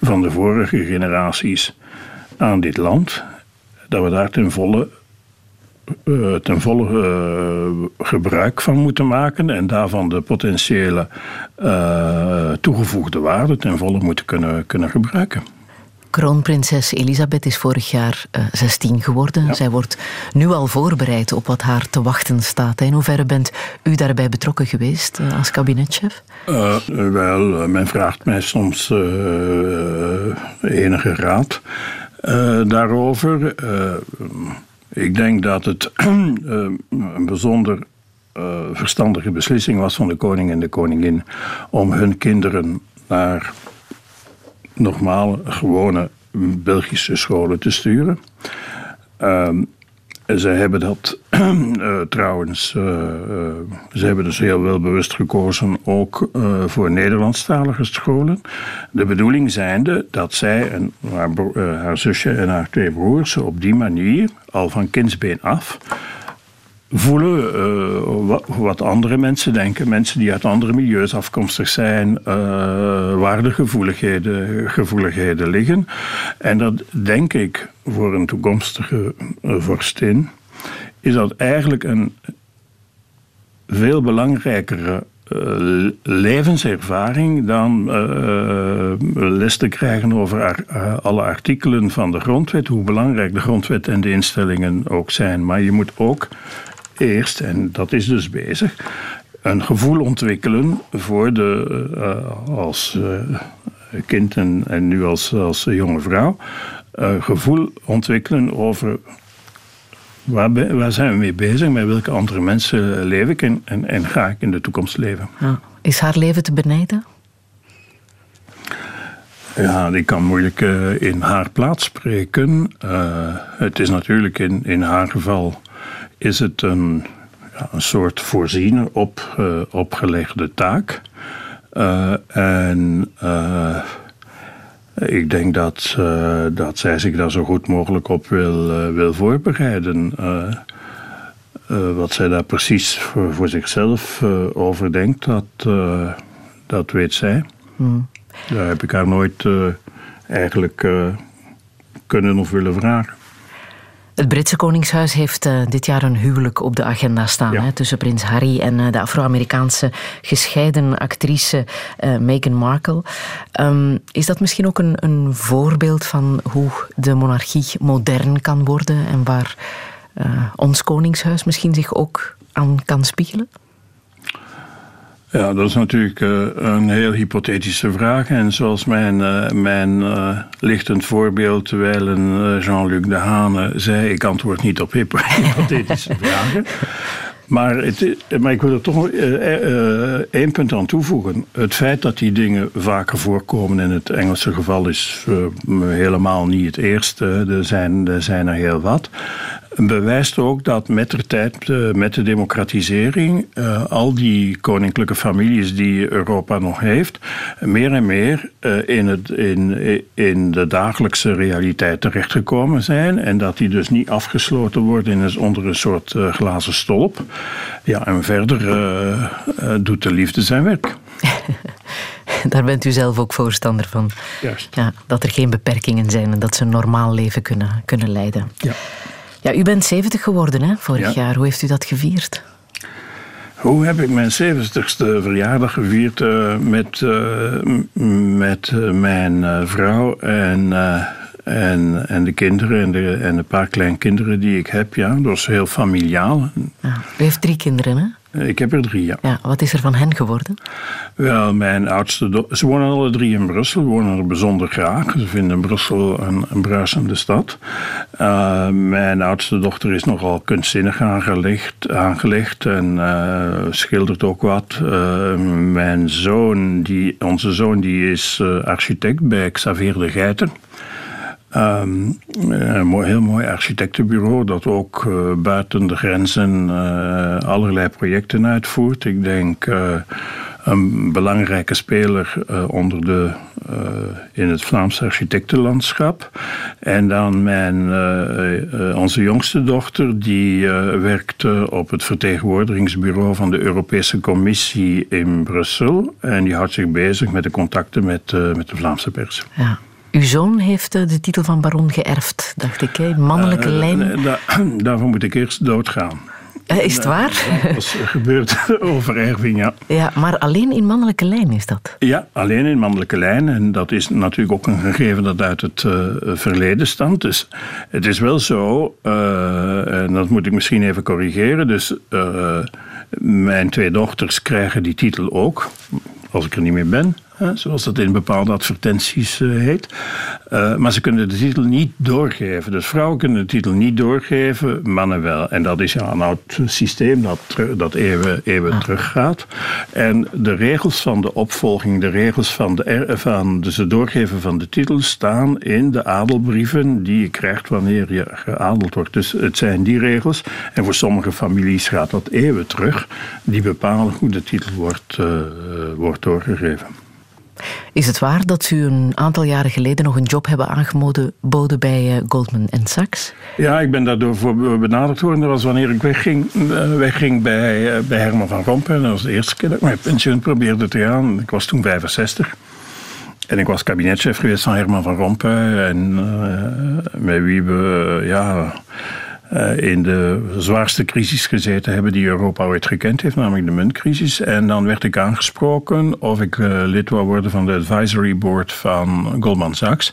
van de vorige generaties aan dit land, dat we daar ten volle, uh, ten volle uh, gebruik van moeten maken en daarvan de potentiële uh, toegevoegde waarde ten volle moeten kunnen, kunnen gebruiken. Kroonprinses Elisabeth is vorig jaar uh, 16 geworden. Ja. Zij wordt nu al voorbereid op wat haar te wachten staat. In hoeverre bent u daarbij betrokken geweest uh, als kabinetchef? Uh, wel, men vraagt mij soms enige raad. Uh, daarover. Uh, ik denk dat het uh, een bijzonder verstandige beslissing was van de koning en de koningin om hun kinderen naar normale, gewone Belgische scholen te sturen. Ehm, ze hebben dat uh, trouwens, uh, uh, ze hebben dus heel wel bewust gekozen ook voor Nederlandstalige scholen. De bedoeling zijnde dat zij en haar, haar zusje en haar twee broers op die manier al van kindsbeen af voelen uh, wat, andere mensen denken. Mensen die uit andere milieus afkomstig zijn, uh, waar de gevoeligheden, gevoeligheden liggen. En dat denk ik voor een toekomstige uh, vorstin, is dat eigenlijk een veel belangrijkere levenservaring dan les te krijgen over alle artikelen van de grondwet, hoe belangrijk de grondwet en de instellingen ook zijn. Maar je moet ook eerst, en dat is dus bezig, een gevoel ontwikkelen voor de, uh, als uh, kind en, en, nu als, als jonge vrouw, uh, gevoel ontwikkelen over waar, waar, zijn we mee bezig, met welke andere mensen leef ik en, en, en ga ik in de toekomst leven. Ja. Is haar leven te benijden? Ja, ik kan moeilijk in haar plaats spreken. het is natuurlijk in, in haar geval is het een, ja, een soort voorziener op, uh, opgelegde taak. Uh, en uh, ik denk dat, dat zij zich daar zo goed mogelijk op wil, wil voorbereiden. wat zij daar precies voor, voor zichzelf over denkt, dat, dat weet zij. Mm. Daar heb ik haar nooit eigenlijk kunnen of willen vragen. Het Britse Koningshuis heeft uh, dit jaar een huwelijk op de agenda staan ja. hè, tussen prins Harry en uh, de Afro-Amerikaanse gescheiden actrice uh, Meghan Markle. Um, is dat misschien ook een, een, voorbeeld van hoe de monarchie modern kan worden en waar ons Koningshuis misschien zich ook aan kan spiegelen? Ja, dat is natuurlijk uh, een heel hypothetische vraag. En zoals mijn, uh, mijn uh, lichtend voorbeeld, terwijl een Jean-Luc de Hane zei: Ik antwoord niet op hypothetische vragen. Maar, het, maar ik wil er toch één punt aan toevoegen. Het feit dat die dingen vaker voorkomen in het Engelse geval is helemaal niet het eerste. Er zijn er, zijn er heel wat bewijst ook dat met de tijd, eh, met de democratisering, eh, al die koninklijke families die Europa nog heeft, meer en meer eh, in, het, in, in de dagelijkse realiteit terechtgekomen zijn. En dat die dus niet afgesloten worden in onder een soort glazen stolp. Ja, en verder doet de liefde zijn werk. Daar bent u zelf ook voorstander van. Juist. Ja, dat er geen beperkingen zijn en dat ze een normaal leven kunnen, kunnen leiden. Ja. Ja, u bent 70 geworden hè, vorig jaar. Hoe heeft u dat gevierd? Hoe heb ik mijn 70ste verjaardag gevierd? Uh, met uh, met uh, mijn vrouw en, en, en de kinderen en, de, en een paar kleinkinderen die ik heb. Ja, dat was heel familiaal. Ja, u heeft drie kinderen, hè? Ik heb er drie, ja. ja. Wat is er van hen geworden? Wel, mijn oudste... Ze wonen alle drie in Brussel, wonen er bijzonder graag. Ze vinden Brussel een, een bruisende stad. Uh, mijn oudste dochter is nogal kunstzinnig aangelegd, aangelegd en uh, schildert ook wat. Uh, mijn zoon, die, onze zoon, die is architect bij Xavier de Geiten. Een heel mooi architectenbureau dat ook uh, buiten de grenzen uh, allerlei projecten uitvoert. Ik denk een belangrijke speler onder de, in het Vlaamse architectenlandschap. En dan mijn, onze jongste dochter, die werkt op het vertegenwoordigingsbureau van de Europese Commissie in Brussel. En die houdt zich bezig met de contacten met, met de Vlaamse pers. Ja. Uw zoon heeft eh, de titel van baron geërfd, dacht ik. Hè? Mannelijke uh, lijn. Da daarvoor moet ik eerst doodgaan. Uh, is het waar? Dat is gebeurd over erving, ja. Ja, maar alleen in mannelijke lijn is dat? Ja, alleen in mannelijke lijn. En dat is natuurlijk ook een gegeven dat uit het verleden stamt. Dus het is wel zo, en dat moet ik misschien even corrigeren. Dus mijn twee dochters krijgen die titel ook, als ik er niet meer ben zoals dat in bepaalde advertenties eh, heet. Uh, maar ze kunnen de titel niet doorgeven. Dus vrouwen kunnen de titel niet doorgeven, mannen wel. En dat is ja, een oud systeem dat, dat eeuwen, eeuwen ah. teruggaat. En de regels van de opvolging, de regels van, de, van dus het doorgeven van de titel staan in de adelbrieven die je krijgt wanneer je geadeld wordt. Dus het zijn die regels. En voor sommige families gaat dat eeuwen terug. Die bepalen hoe de titel wordt, uh, wordt doorgegeven. Is het waar dat u een aantal jaren geleden nog een job hebben aangeboden bij eh, Goldman Sachs? Ja, ik ben daardoor voor benaderd worden. Dat was wanneer ik wegging, eh, wegging bij, eh, bij Herman van Rompuy. Dat was de eerste keer dat ik mijn pensioen probeerde te gaan. Ik was toen 65. En ik was kabinetchef geweest van Herman van Rompuy. En met wie we, ja in de zwaarste crisis gezeten hebben die Europa ooit gekend heeft, namelijk de muntcrisis. En dan werd ik aangesproken of ik uh, lid wou worden van de advisory board van Goldman Sachs.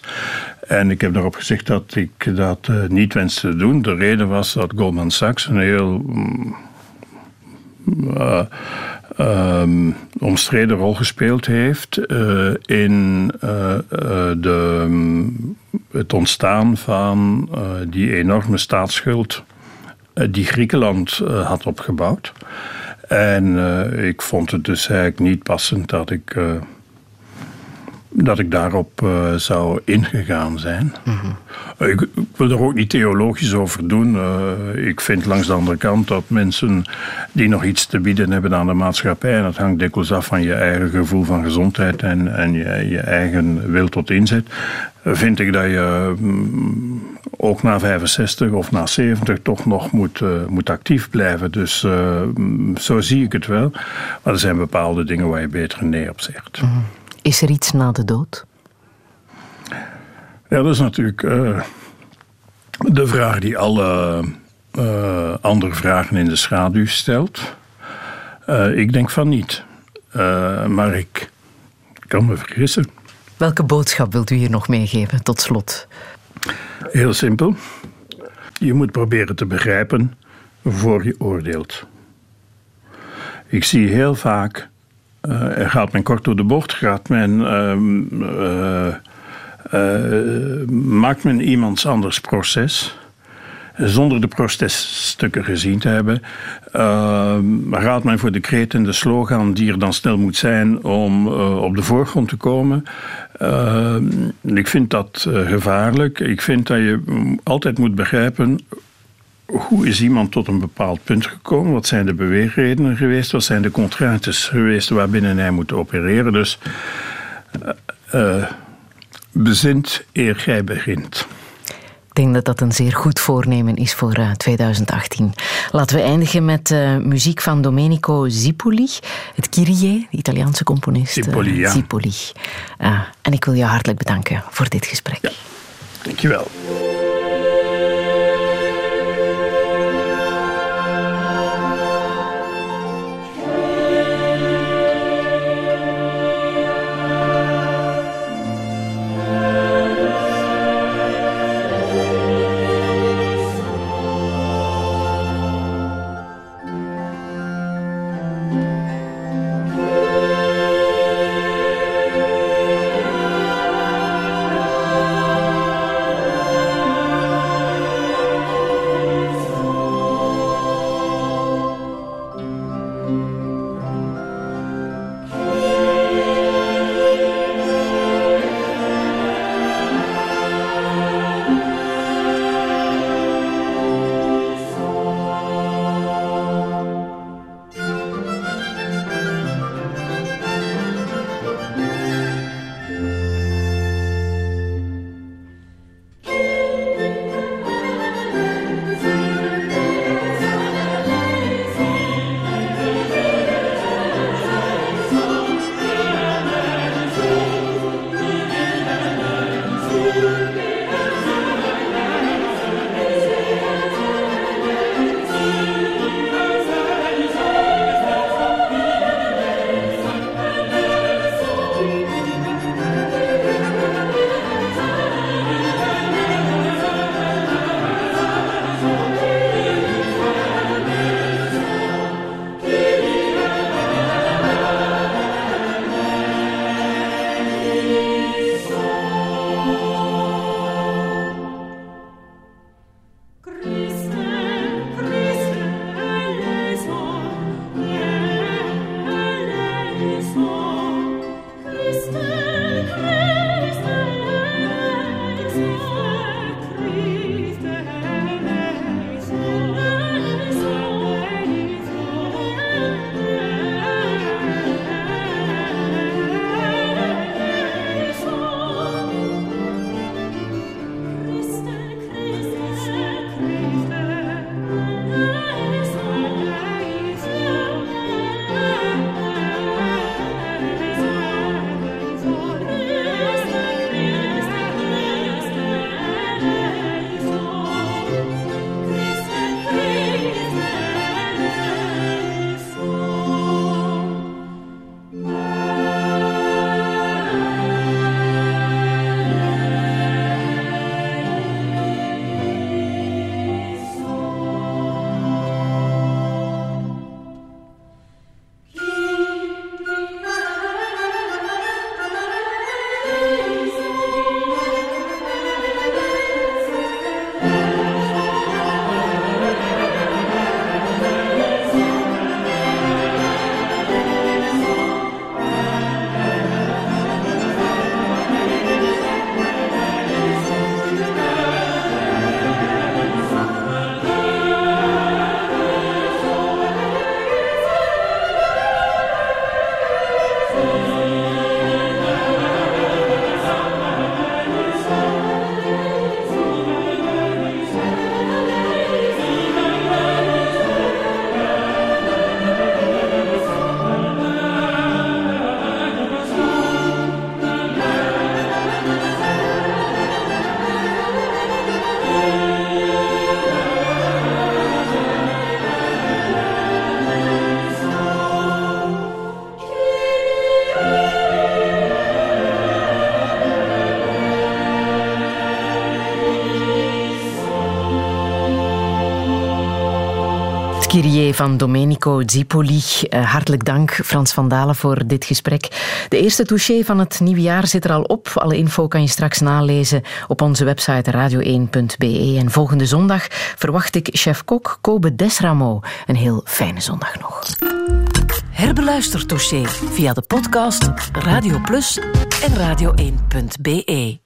En ik heb daarop gezegd dat ik dat uh, niet wenste te doen. De reden was dat Goldman Sachs een heel. Mm, um, omstreden rol gespeeld heeft uh, in uh, de, het ontstaan van die enorme staatsschuld die Griekenland had opgebouwd. En ik vond het dus eigenlijk niet passend dat ik dat ik daarop uh, zou ingegaan zijn. Mhm. ik, wil er ook niet theologisch over doen. Uh, ik vind langs de andere kant dat mensen die nog iets te bieden hebben aan de maatschappij, en dat hangt dikwijls af van je eigen gevoel van gezondheid en, en je, je eigen wil tot inzet, vind ik dat je mm, ook na 65 of na 70 toch nog moet, moet actief blijven. Dus mm, zo zie ik het wel. Maar er zijn bepaalde dingen waar je beter nee op zegt. Mhm. Is er iets na de dood? Ja, dat is natuurlijk uh, de vraag die alle uh, andere vragen in de schaduw stelt. Uh, ik denk van niet. maar ik kan me vergissen. Welke boodschap wilt u hier nog meegeven tot slot? Heel simpel. Je moet proberen te begrijpen voor je oordeelt. Ik zie heel vaak, uh, gaat men kort door de bocht, gaat men, uh, maakt men iemands anders proces zonder de proteststukken gezien te hebben, uh, gaat men voor de kreet en de slogan die er dan snel moet zijn om op de voorgrond te komen. Uh, ik vind dat gevaarlijk. Ik vind dat je altijd moet begrijpen hoe is iemand tot een bepaald punt gekomen? Wat zijn de beweegredenen geweest? Wat zijn de contraintes geweest waarbinnen hij moet opereren? Dus uh, bezint eer gij begint. Ik denk dat dat een zeer goed voornemen is voor 2018. Laten we eindigen met uh, muziek van Domenico Zipoli, het Kyrie, de Italiaanse componist. Zipoli, ja. Zipoli. Uh, en ik wil je hartelijk bedanken voor dit gesprek. Ja, dankjewel. Van Domenico Zipoli. Uh, hartelijk dank, Frans van Dalen, voor dit gesprek. De eerste touché van het nieuwe jaar zit er al op. Alle info kan je straks nalezen op onze website radio1.be. En volgende zondag verwacht ik chef-kok Kobe Desramo. Een heel fijne zondag nog. Herbeluister touché via de podcast Radio Plus en radio1.be.